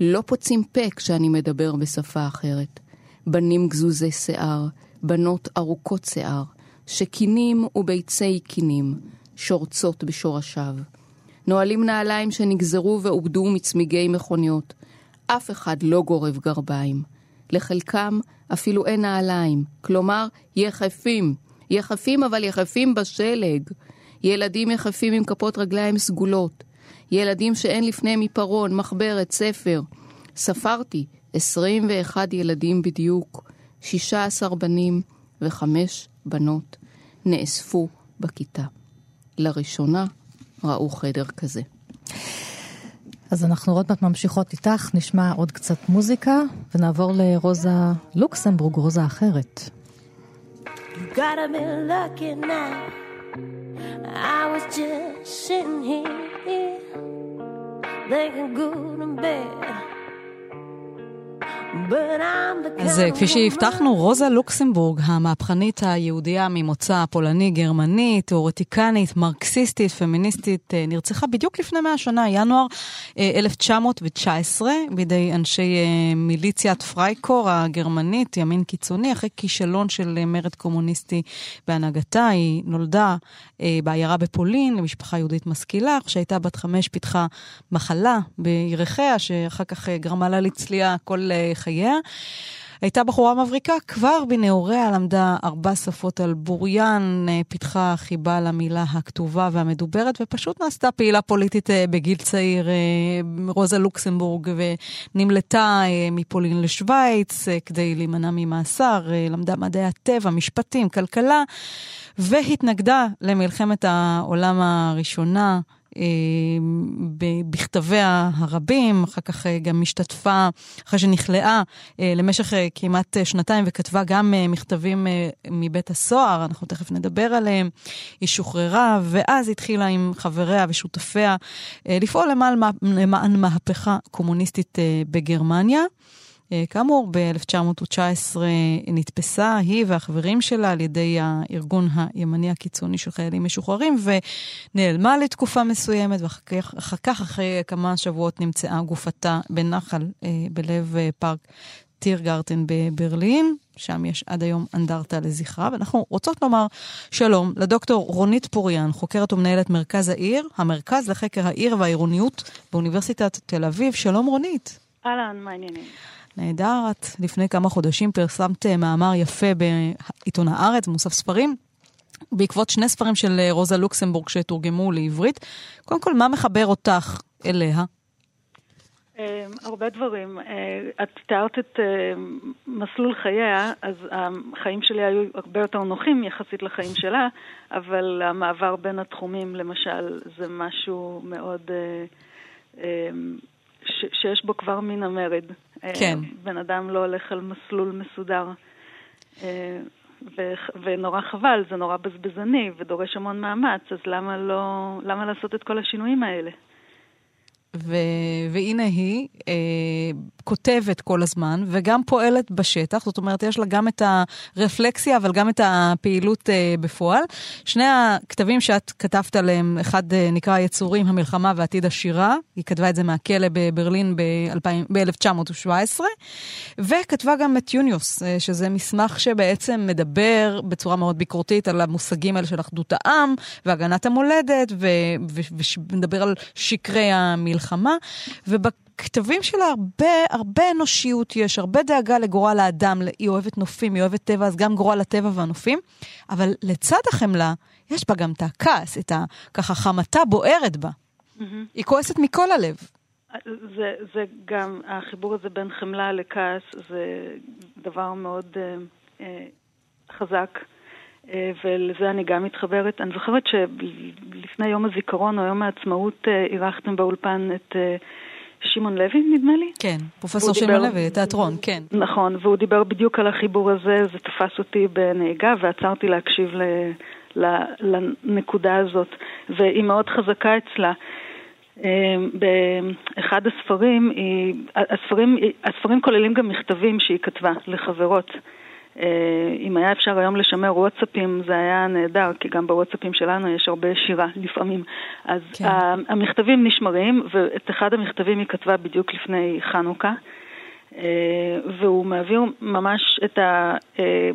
[SPEAKER 5] לא פוצים פה כשאני מדבר בשפה אחרת. בנים גזוזי שיער, בנות ארוכות שיער, שקינים וביצי קינים, שורצות בשורשיו. נועלים נעליים שנגזרו ועובדו מצמיגי מכוניות. אף אחד לא גורב גרביים. לחלקם אפילו אין נעליים, כלומר יחפים. יחפים אבל יחפים בשלג. ילדים יחפים עם כפות רגליים סגולות, ילדים שאין לפניהם עיפרון, מחברת, ספר. ספרתי 21 ילדים בדיוק, 16 בנים וחמש בנות נאספו בכיתה. לראשונה ראו חדר כזה.
[SPEAKER 4] אז אנחנו עוד מעט ממשיכות איתך, נשמע עוד קצת מוזיקה, ונעבור לרוזה לוקסמבורג, רוזה אחרת. You gotta be lucky now. I was just sitting here, thinking good and bad. אז אה, כפי שהבטחנו, רוזה לוקסמבורג, המהפכנית היהודייה ממוצא פולני-גרמני, תיאורטיקנית, מרקסיסטית, פמיניסטית, אה, נרצחה בדיוק לפני 100 שנה, ינואר 1919, אה, בידי אנשי מיליציית פרייקור הגרמנית, ימין קיצוני, אחרי כישלון של מרד קומוניסטי בהנהגתה. היא נולדה בעיירה בפולין למשפחה יהודית משכילה, כשהייתה בת חמש פיתחה מחלה בירכיה, שאחר כך גרמה לה לצליעה כל חייה. הייתה בחורה מבריקה, כבר בנעוריה למדה ארבע שפות על בוריין, אה, פיתחה חיבה למילה הכתובה והמדוברת, ופשוט נעשתה פעילה פוליטית אה, בגיל צעיר, אה, רוזה לוקסמבורג, ונמלטה מפולין לשוויץ כדי להימנע ממאסר, למדה מדעי הטבע, משפטים, כלכלה, והתנגדה למלחמת העולם הראשונה. אה, בכתביה הרבים, אחר כך אה, גם השתתפה, אחרי שנכלאה אה, למשך כמעט שנתיים וכתבה גם מכתבים מבית הסוהר, אנחנו תכף נדבר עליהם. היא שוחררה, ואז התחילה עם חבריה ושותפיה לפעול למען, מהפכה קומוניסטית בגרמניה. אה, כאמור, ב-1919 נתפסה היא והחברים שלה על ידי הארגון הימני הקיצוני של חיילים משוחררים, ונעלמה לתקופה מסוימת, ואחר כך, אחרי כמה שבועות, נמצאה גופתה בנחל אה, בלב אה, פארק טירגרטן בברלין. שם יש עד היום אנדרטה לזכרה, ואנחנו רוצות לומר שלום לדוקטור רונית פוריאן, חוקרת ומנהלת מרכז העיר, המרכז לחקר העיר והעירוניות באוניברסיטת תל אביב. שלום רונית.
[SPEAKER 7] אהלן, מה העניינים?
[SPEAKER 4] נהדר, את לפני כמה חודשים פרסמת אה, מאמר יפה בעיתון הארץ, מוסף ספרים, בעקבות שני ספרים של אה, רוזה לוקסמבורג שתורגמו לעברית. קודם כל, מה מחבר אותך אליה?
[SPEAKER 7] אה, הרבה דברים. את תיארת את מסלול חייה, אז החיים שלי היו הרבה יותר נוחים יחסית לחיים שלה, אבל המעבר בין התחומים, למשל, זה משהו מאוד... שיש בו כבר מן המרד.
[SPEAKER 4] כן.
[SPEAKER 7] בן אדם לא הולך על מסלול מסודר. ו- ונורא חבל, זה נורא בזבזני ודורש המון מאמץ, אז למה לא, למה לעשות את כל השינויים האלה?
[SPEAKER 4] ו- והנה היא אה, כותבת כל הזמן וגם פועלת בשטח, זאת אומרת, יש לה גם את הרפלקסיה, אבל גם את הפעילות אה, בפועל. שני הכתבים שאת כתבת עליהם, אחד אה, נקרא יצורים, המלחמה ועתיד השירה, היא כתבה את זה מהכלא בברלין ב-1917, וכתבה גם את יוניוס, אה, שזה מסמך שבעצם מדבר בצורה מאוד ביקורתית על המושגים האלה של אחדות העם והגנת המולדת, ומדבר על שקרי המלחמה. המלחמה, ובכתבים שלה הרבה, הרבה אנושיות יש, הרבה דאגה לגורל האדם, היא אוהבת נופים, היא אוהבת טבע, אז גם גורל הטבע והנופים, אבל לצד החמלה, יש בה גם את הכעס, את ה... ככה חמתה בוערת בה. Mm-hmm. היא כועסת מכל הלב.
[SPEAKER 7] זה, זה גם, החיבור הזה בין חמלה לכעס זה דבר מאוד אה, אה, חזק. אה, ולזה אני גם מתחברת. אני זוכרת שלפני יום הזיכרון או יום העצמאות אה, אירחתם באולפן את אה, שמעון לוי, נדמה לי?
[SPEAKER 4] כן, פרופסור שמעון לוי, תיאטרון, כן.
[SPEAKER 7] נכון, והוא דיבר בדיוק על החיבור הזה, זה תפס אותי בנהיגה ועצרתי להקשיב ל, לנקודה הזאת, והיא מאוד חזקה אצלה. באחד הספרים, הספרים, הספרים כוללים גם מכתבים שהיא כתבה לחברות. אה, אם היה אפשר היום לשמר וואטסאפים זה היה נהדר, כי גם בוואטסאפים שלנו יש הרבה שירה לפעמים. אז כן. המכתבים נשמרים, ואת אחד המכתבים היא כתבה בדיוק לפני חנוכה, אה, והוא מעביר ממש את ה... אה,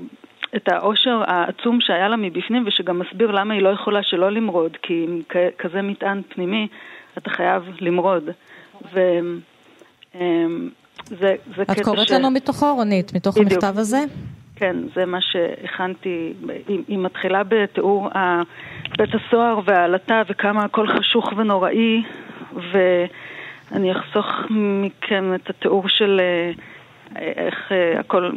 [SPEAKER 7] את העושר העצום שהיה לה מבפנים, ושגם מסביר למה היא לא יכולה שלא למרוד, כי עם כזה מטען פנימי, אתה חייב למרוד. ו...
[SPEAKER 3] זה, זה את קוראת ש... לנו מתוכו, רונית, מתוך בדיוק. המכתב הזה?
[SPEAKER 7] כן, זה מה שהכנתי. היא, היא מתחילה בתיאור בית הסוהר והעלטה וכמה הכל חשוך ונוראי, ואני אחסוך מכם את התיאור של אה, איך אה, הכל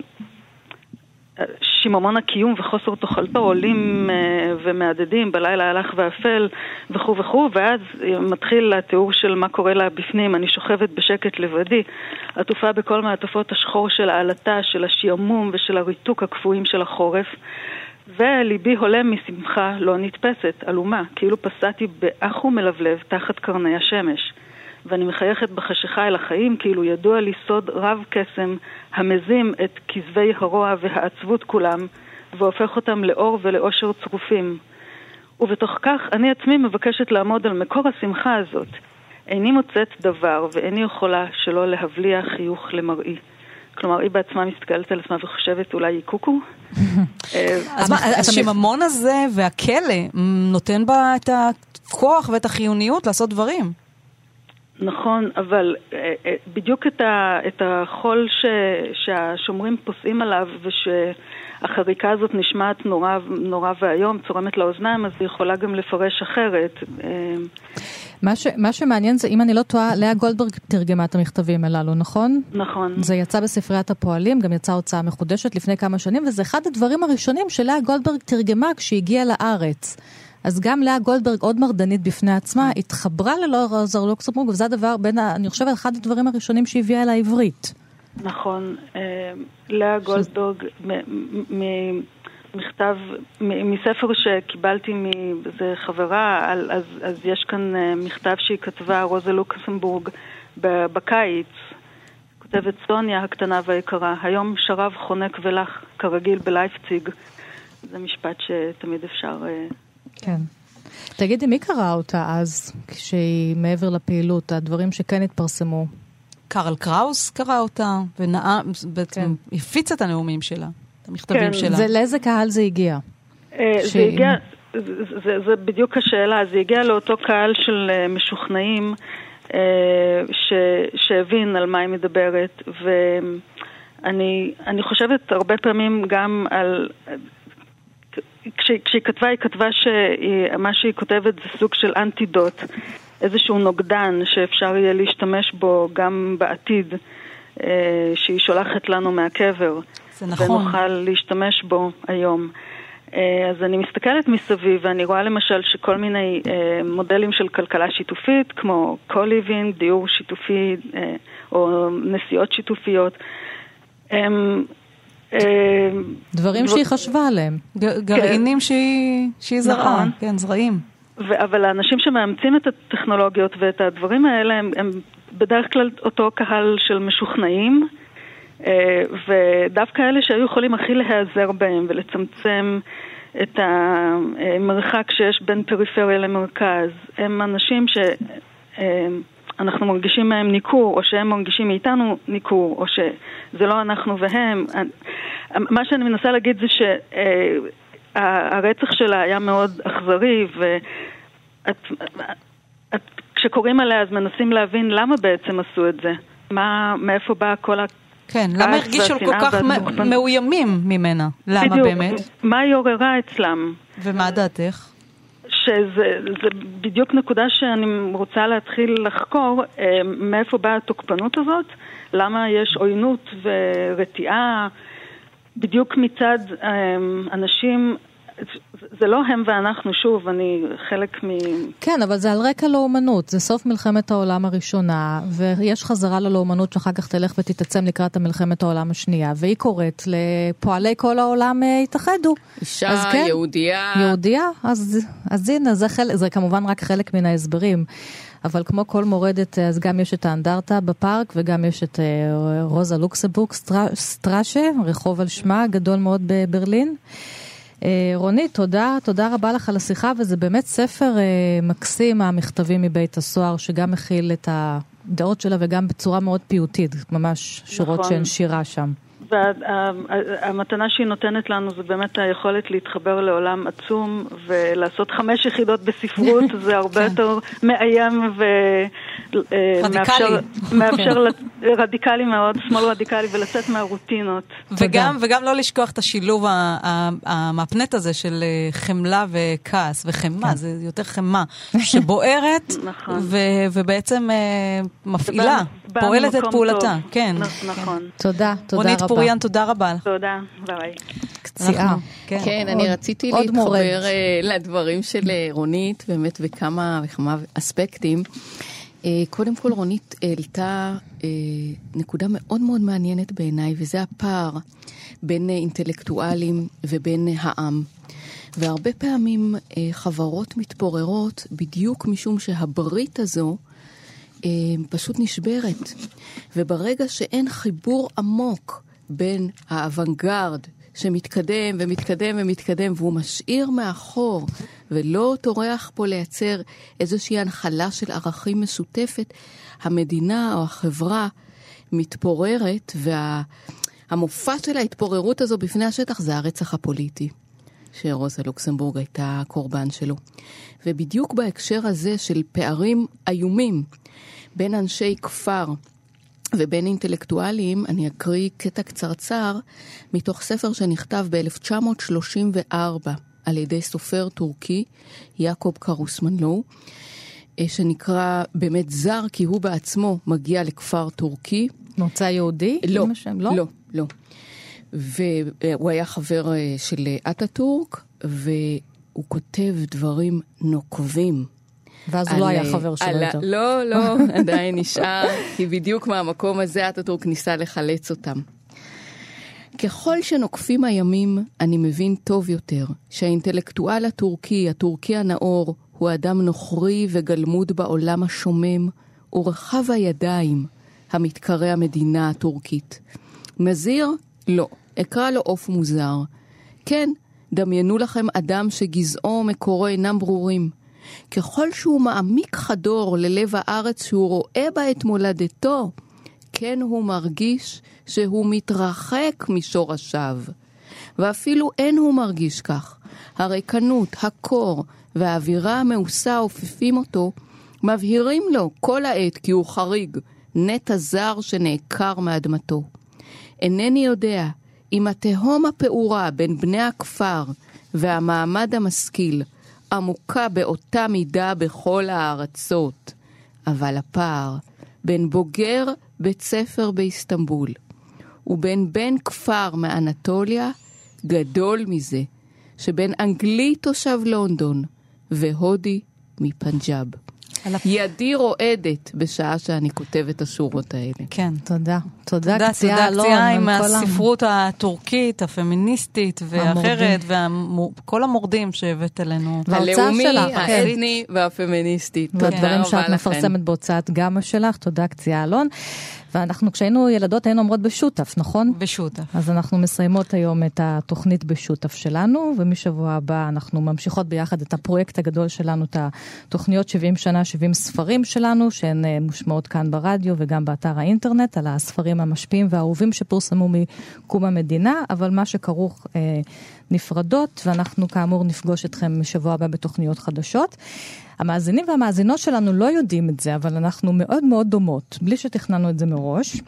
[SPEAKER 7] שיממון הקיום וחוסר תאכלתו עולים אה, ומהדהדים, בלילה הלך ואפל וכו' וכו', ואז מתחיל התיאור של מה קורה לה בפנים, אני שוכבת בשקט לבדי, עטופה בכל מעטפות השחור של העלטה, של השעמום ושל הריתוק הקפואים של החורף, וליבי הולם משמחה לא נתפסת, עלומה, כאילו פסעתי באח ומלבלב תחת קרני השמש. ואני מחייכת בחשיכה אל החיים, כאילו ידוע לי סוד רב קסם המזים את כזבי הרוע והעצבות כולם, והופך אותם לאור ולאושר צרופים. ובתוך כך אני עצמי מבקשת לעמוד על מקור השמחה הזאת. איני מוצאת דבר ואיני יכולה שלא להבליע חיוך למראי. כלומר, היא בעצמה מסתכלת על עצמה וחושבת אולי היא קוקו.
[SPEAKER 4] אז מה, השיממון הזה והכלא נותן בה את הכוח ואת החיוניות לעשות דברים.
[SPEAKER 7] נכון, אבל אה, אה, בדיוק את, ה, את החול ש, שהשומרים פוסעים עליו ושהחריקה הזאת נשמעת נורא, נורא ואיום, צורמת לאוזניים, אז היא יכולה גם לפרש אחרת. אה,
[SPEAKER 3] מה, ש, מה שמעניין זה, אם אני לא טועה, לאה גולדברג תרגמה את המכתבים הללו, נכון?
[SPEAKER 7] נכון.
[SPEAKER 3] זה יצא בספריית הפועלים, גם יצאה הוצאה מחודשת לפני כמה שנים, וזה אחד הדברים הראשונים שלאה גולדברג תרגמה כשהיא הגיעה לארץ. אז גם לאה גולדברג, עוד מרדנית בפני עצמה, התחברה ללא רוזר לוקסמבורג, וזה הדבר בין, אני חושבת, אחד הדברים הראשונים שהביאה אל העברית.
[SPEAKER 7] נכון. אה, לאה גולדברג, ממכתב, מספר שקיבלתי מאיזה חברה, אז, אז יש כאן אה, מכתב שהיא כתבה, רוזה לוקסמבורג, בקיץ. כותבת סוניה הקטנה והיקרה, היום שרב חונק ולח, כרגיל בלייפציג. זה משפט שתמיד אפשר אה,
[SPEAKER 3] כן. תגידי, מי קרא אותה אז, כשהיא מעבר לפעילות, הדברים שכן התפרסמו?
[SPEAKER 4] קארל קראוס קרא אותה, ובעצם כן. הפיץ את הנאומים שלה, את המכתבים כן. שלה.
[SPEAKER 3] זה, לאיזה קהל זה הגיע?
[SPEAKER 7] אה, זה הגיע, זה, זה, זה בדיוק השאלה, זה הגיע לאותו קהל של אה, משוכנעים אה, ש, שהבין על מה היא מדברת, ואני חושבת הרבה פעמים גם על כשהיא כתבה, היא כתבה שמה שהיא כותבת זה סוג של אנטידוט איזשהו נוגדן שאפשר יהיה להשתמש בו גם בעתיד, אה, שהיא שולחת לנו מהקבר.
[SPEAKER 4] זה נכון.
[SPEAKER 7] ונוכל להשתמש בו היום. אה, אז אני מסתכלת מסביב ואני רואה למשל שכל מיני אה, מודלים של כלכלה שיתופית, כמו co-living, דיור שיתופי אה, או נסיעות שיתופיות, הם...
[SPEAKER 3] אה, דברים שהיא חשבה עליהם.
[SPEAKER 4] גרעינים כן. שהיא, שהיא זרעה, נכון. כן, זרעים.
[SPEAKER 7] ו- אבל האנשים שמאמצים את הטכנולוגיות ואת הדברים האלה הם, הם בדרך כלל אותו קהל של משוכנעים, אה, ודווקא אלה שהיו יכולים הכי להיעזר בהם ולצמצם את המרחק שיש בין פריפריה למרכז, הם אנשים שאנחנו מרגישים מהם ניכור, או שהם מרגישים מאיתנו ניכור, או שזה לא אנחנו והם. מה שאני מנסה להגיד זה שהרצח שלה היה מאוד אכזרי, וכשקוראים עליה אז מנסים להבין למה בעצם עשו את זה. מה, מאיפה באה כל ה...
[SPEAKER 4] כן, למה הרגישו כל כך מאוימים ממנה? למה
[SPEAKER 7] בדיוק,
[SPEAKER 4] באמת?
[SPEAKER 7] מה היא עוררה אצלם?
[SPEAKER 4] ומה דעתך?
[SPEAKER 7] שזה בדיוק נקודה שאני רוצה להתחיל לחקור, אה, מאיפה באה התוקפנות הזאת, למה יש עוינות ורתיעה, בדיוק מצד אה, אנשים זה לא הם ואנחנו, שוב, אני חלק מ...
[SPEAKER 3] כן, אבל זה על רקע לאומנות. זה סוף מלחמת העולם הראשונה, ויש חזרה ללאומנות שאחר כך תלך ותתעצם לקראת המלחמת העולם השנייה, והיא קוראת לפועלי כל העולם אה, התאחדו.
[SPEAKER 5] אישה, אז כן, יהודייה.
[SPEAKER 3] יהודייה, אז, אז הנה, זה, חל... זה כמובן רק חלק מן ההסברים. אבל כמו כל מורדת, אז גם יש את האנדרטה בפארק וגם יש את אה, רוזה לוקסבורג סטראשה, רחוב על שמה, גדול מאוד בברלין. אה, רונית, תודה, תודה רבה לך על השיחה, וזה באמת ספר אה, מקסים, המכתבים מבית הסוהר, שגם מכיל את הדעות שלה וגם בצורה מאוד פיוטית, ממש שורות נכון. שהן שירה שם.
[SPEAKER 7] והמתנה שהיא נותנת לנו זה באמת היכולת להתחבר לעולם עצום ולעשות חמש יחידות בספרות, זה הרבה כן. יותר מאיים ומאפשר, רדיקלי מאוד, שמאל רדיקלי, ולצאת מהרוטינות.
[SPEAKER 4] וגם, וגם לא לשכוח את השילוב המפנט הזה של אה, חמלה וכעס, וחמאה, כן. זה יותר חמאה, שבוערת נכון. ובעצם אה, מפעילה, פועלת את פעולתה. כן.
[SPEAKER 7] נכון.
[SPEAKER 3] תודה, תודה רבה.
[SPEAKER 4] אוריאן, תודה רבה.
[SPEAKER 7] תודה, ביי.
[SPEAKER 3] קציעה.
[SPEAKER 5] כן, כן אני רציתי להתחבר אה, לדברים של אה, רונית, באמת בכמה וכמה אספקטים. אה, קודם כל, רונית העלתה נקודה מאוד מאוד מעניינת בעיניי, וזה הפער בין אינטלקטואלים ובין העם. והרבה פעמים חברות מתפוררות בדיוק משום שהברית הזו פשוט נשברת. וברגע שאין חיבור עמוק בין האוונגרד שמתקדם ומתקדם ומתקדם והוא משאיר מאחור ולא טורח פה לייצר איזושהי הנחלה של ערכים משותפת, המדינה או החברה מתפוררת והמופע וה... של ההתפוררות הזו בפני השטח זה הרצח הפוליטי. שרוזה לוקסמבורג הייתה קורבן שלו. ובדיוק בהקשר הזה של פערים איומים בין אנשי כפר ובין אינטלקטואלים, אני אקריא קטע קצרצר מתוך ספר שנכתב ב-1934 על ידי סופר טורקי, יעקב קרוסמנלו, אה, שנקרא באמת זר, כי הוא בעצמו מגיע לכפר טורקי.
[SPEAKER 3] מוצא יהודי?
[SPEAKER 5] לא, לא, לא, לא. והוא היה חבר אה, של אטאטורק, והוא כותב דברים נוקבים
[SPEAKER 3] ואז הוא לא היה חבר שלו יותר.
[SPEAKER 5] לא, לא, עדיין נשאר, כי בדיוק מהמקום הזה אטאטורק ניסה לחלץ אותם. ככל שנוקפים הימים, אני מבין טוב יותר שהאינטלקטואל הטורקי, הטורקי הנאור, הוא אדם נוכרי וגלמוד בעולם השומם ורחב הידיים המתקרא המדינה הטורקית. נזיר? לא. אקרא לו עוף מוזר. כן, דמיינו לכם אדם שגזעו ומקורו אינם ברורים. ככל שהוא מעמיק חדור ללב הארץ שהוא רואה בה את מולדתו, כן הוא מרגיש שהוא מתרחק משורשיו. ואפילו אין הוא מרגיש כך. הריקנות, הקור והאווירה המעושה האופפים אותו, מבהירים לו כל העת כי הוא חריג, נטע זר שנעקר מאדמתו. אינני יודע אם התהום הפעורה בין בני הכפר והמעמד המשכיל עמוקה באותה מידה בכל הארצות, אבל הפער בין בוגר בית ספר באיסטנבול ובין בן כפר מאנטוליה גדול מזה שבין אנגלי תושב לונדון והודי מפנג'אב. ידי רועדת בשעה שאני כותבת את השורות האלה.
[SPEAKER 4] כן.
[SPEAKER 3] תודה. תודה,
[SPEAKER 4] תודה,
[SPEAKER 3] קציעה
[SPEAKER 4] תודה,
[SPEAKER 3] אלון.
[SPEAKER 4] קציעה עם הספרות הטורקית, הפמיניסטית ואחרת,
[SPEAKER 3] המורדים.
[SPEAKER 4] וכל המורדים שהבאת אלינו.
[SPEAKER 5] הלאומי,
[SPEAKER 3] שלך, כן.
[SPEAKER 5] האתני והפמיניסטי. תודה
[SPEAKER 3] והדברים
[SPEAKER 5] רבה
[SPEAKER 3] שאת
[SPEAKER 5] לכם.
[SPEAKER 3] מפרסמת בהוצאת גמא שלך, תודה קציעה אלון. ואנחנו כשהיינו ילדות היינו אומרות בשותף, נכון?
[SPEAKER 4] בשותף.
[SPEAKER 3] אז אנחנו מסיימות היום את התוכנית בשותף שלנו, ומשבוע הבא אנחנו ממשיכות ביחד את הפרויקט הגדול שלנו, את התוכניות 70 שנה, 70 ספרים שלנו, שהן אה, מושמעות כאן ברדיו וגם באתר האינטרנט, על הספרים המשפיעים והאהובים שפורסמו מקום המדינה, אבל מה שכרוך אה, נפרדות, ואנחנו כאמור נפגוש אתכם משבוע הבא בתוכניות חדשות. המאזינים והמאזינות שלנו לא יודעים את זה, אבל אנחנו מאוד מאוד דומות, בלי שתכננו את זה מראש.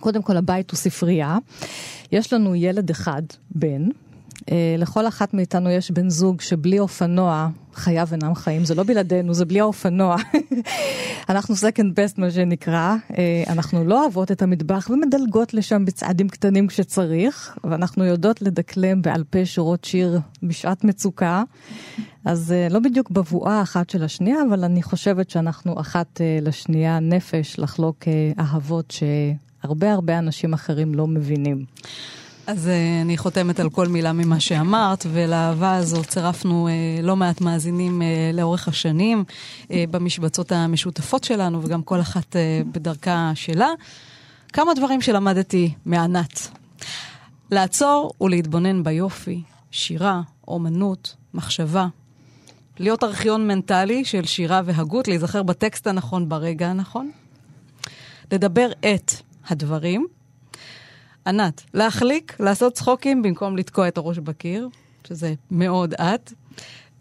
[SPEAKER 3] קודם כל, הבית הוא ספרייה. יש לנו ילד אחד, בן. אה, לכל אחת מאיתנו יש בן זוג שבלי אופנוע חייו אינם חיים, זה לא בלעדינו, זה בלי האופנוע. אנחנו second best מה שנקרא, אה, אנחנו לא אוהבות את המטבח ומדלגות לשם בצעדים קטנים כשצריך, ואנחנו יודעות לדקלם בעל פה שורות שיר בשעת מצוקה. אז אה, לא בדיוק בבואה אחת של השנייה, אבל אני חושבת שאנחנו אחת לשנייה נפש לחלוק אה, אהבות שהרבה הרבה אנשים אחרים לא מבינים.
[SPEAKER 4] אז uh, אני חותמת על כל מילה ממה שאמרת, ולאהבה הזו צירפנו uh, לא מעט מאזינים uh, לאורך השנים במשבצות המשותפות שלנו, וגם כל אחת בדרכה שלה. כמה דברים שלמדתי מענת. לעצור ולהתבונן ביופי, שירה, אומנות, מחשבה. להיות ארכיון מנטלי של שירה והגות, להיזכר בטקסט הנכון ברגע הנכון. לדבר את הדברים. ענת, להחליק, לעשות צחוקים במקום לתקוע את הראש בקיר, שזה מאוד את.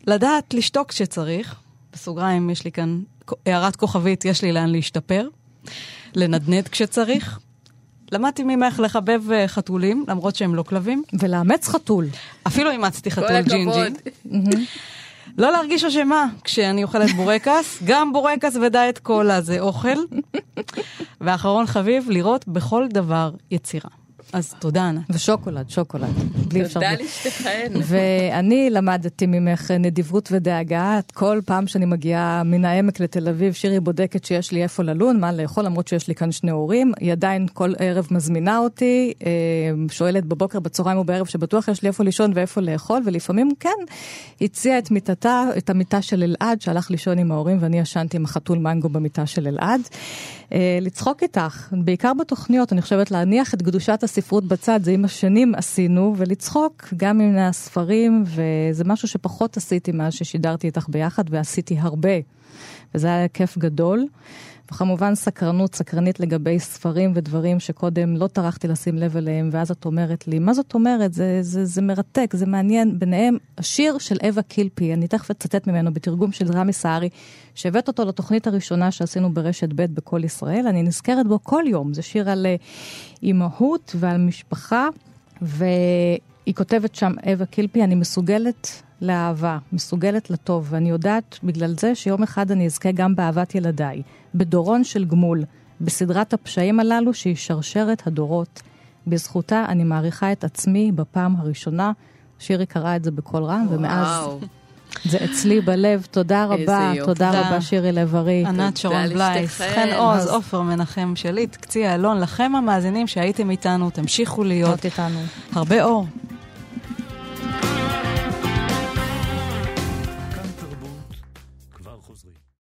[SPEAKER 4] לדעת לשתוק כשצריך, בסוגריים יש לי כאן הערת כוכבית, יש לי לאן להשתפר. לנדנד כשצריך. למדתי ממך לחבב אה, חתולים, למרות שהם לא כלבים.
[SPEAKER 3] ולאמץ חתול.
[SPEAKER 4] אפילו אימצתי חתול ג'ינג'י.
[SPEAKER 5] הכבוד.
[SPEAKER 4] לא להרגיש אשמה כשאני אוכלת בורקס, גם בורקס ודיאט קולה זה אוכל. ואחרון חביב, לראות בכל דבר יצירה. אז תודה, ענת.
[SPEAKER 3] ושוקולד, שוקולד. בלי אפשר...
[SPEAKER 5] תודה לשתיכן.
[SPEAKER 3] ואני למדתי ממך נדיבות ודאגה. כל פעם שאני מגיעה מן העמק לתל אביב, שירי בודקת שיש לי איפה ללון, מה לאכול, למרות שיש לי כאן שני הורים. היא עדיין כל ערב מזמינה אותי, אה, שואלת בבוקר, בצהריים ובערב, שבטוח יש לי איפה לישון ואיפה לאכול, ולפעמים כן, הציעה את מיטתה, את המיטה של אלעד, שהלך לישון עם ההורים, ואני ישנתי עם החתול מנגו במיטה של אלעד. אה, לצחוק איתך, בעיקר בתוכניות, אני חושבת להניח את קדושת הספרות בצד, זה עם השנים עשינו, ולצחוק גם מן הספרים, וזה משהו שפחות עשיתי מאז ששידרתי איתך ביחד, ועשיתי הרבה, וזה היה כיף גדול. וכמובן סקרנות, סקרנית לגבי ספרים ודברים שקודם לא טרחתי לשים לב אליהם, ואז את אומרת לי, מה זאת אומרת? זה, זה, זה מרתק, זה מעניין. ביניהם, השיר של אווה קילפי, אני תכף אצטט ממנו בתרגום של רמי סהרי, שהבאת אותו לתוכנית הראשונה שעשינו ברשת ב' בכל ישראל, אני נזכרת בו כל יום. זה שיר על אה, אימהות ועל משפחה, והיא כותבת שם, אווה קילפי, אני מסוגלת לאהבה, מסוגלת לטוב, ואני יודעת בגלל זה שיום אחד אני אזכה גם באהבת ילדיי, בדורון של גמול, בסדרת הפשעים הללו שהיא שרשרת הדורות. בזכותה אני מעריכה את עצמי בפעם הראשונה. שירי קראה את זה בקול רם, ומאז. זה אצלי בלב. תודה רבה. תודה
[SPEAKER 4] תודה.
[SPEAKER 3] רבה שירי לב-ארי.
[SPEAKER 4] ענת שרון בלייס. חן עוז, עופר מנחם שליט, קצי אלון, לכם המאזינים שהייתם איתנו, תמשיכו להיות
[SPEAKER 3] להיות איתנו.
[SPEAKER 4] הרבה אור.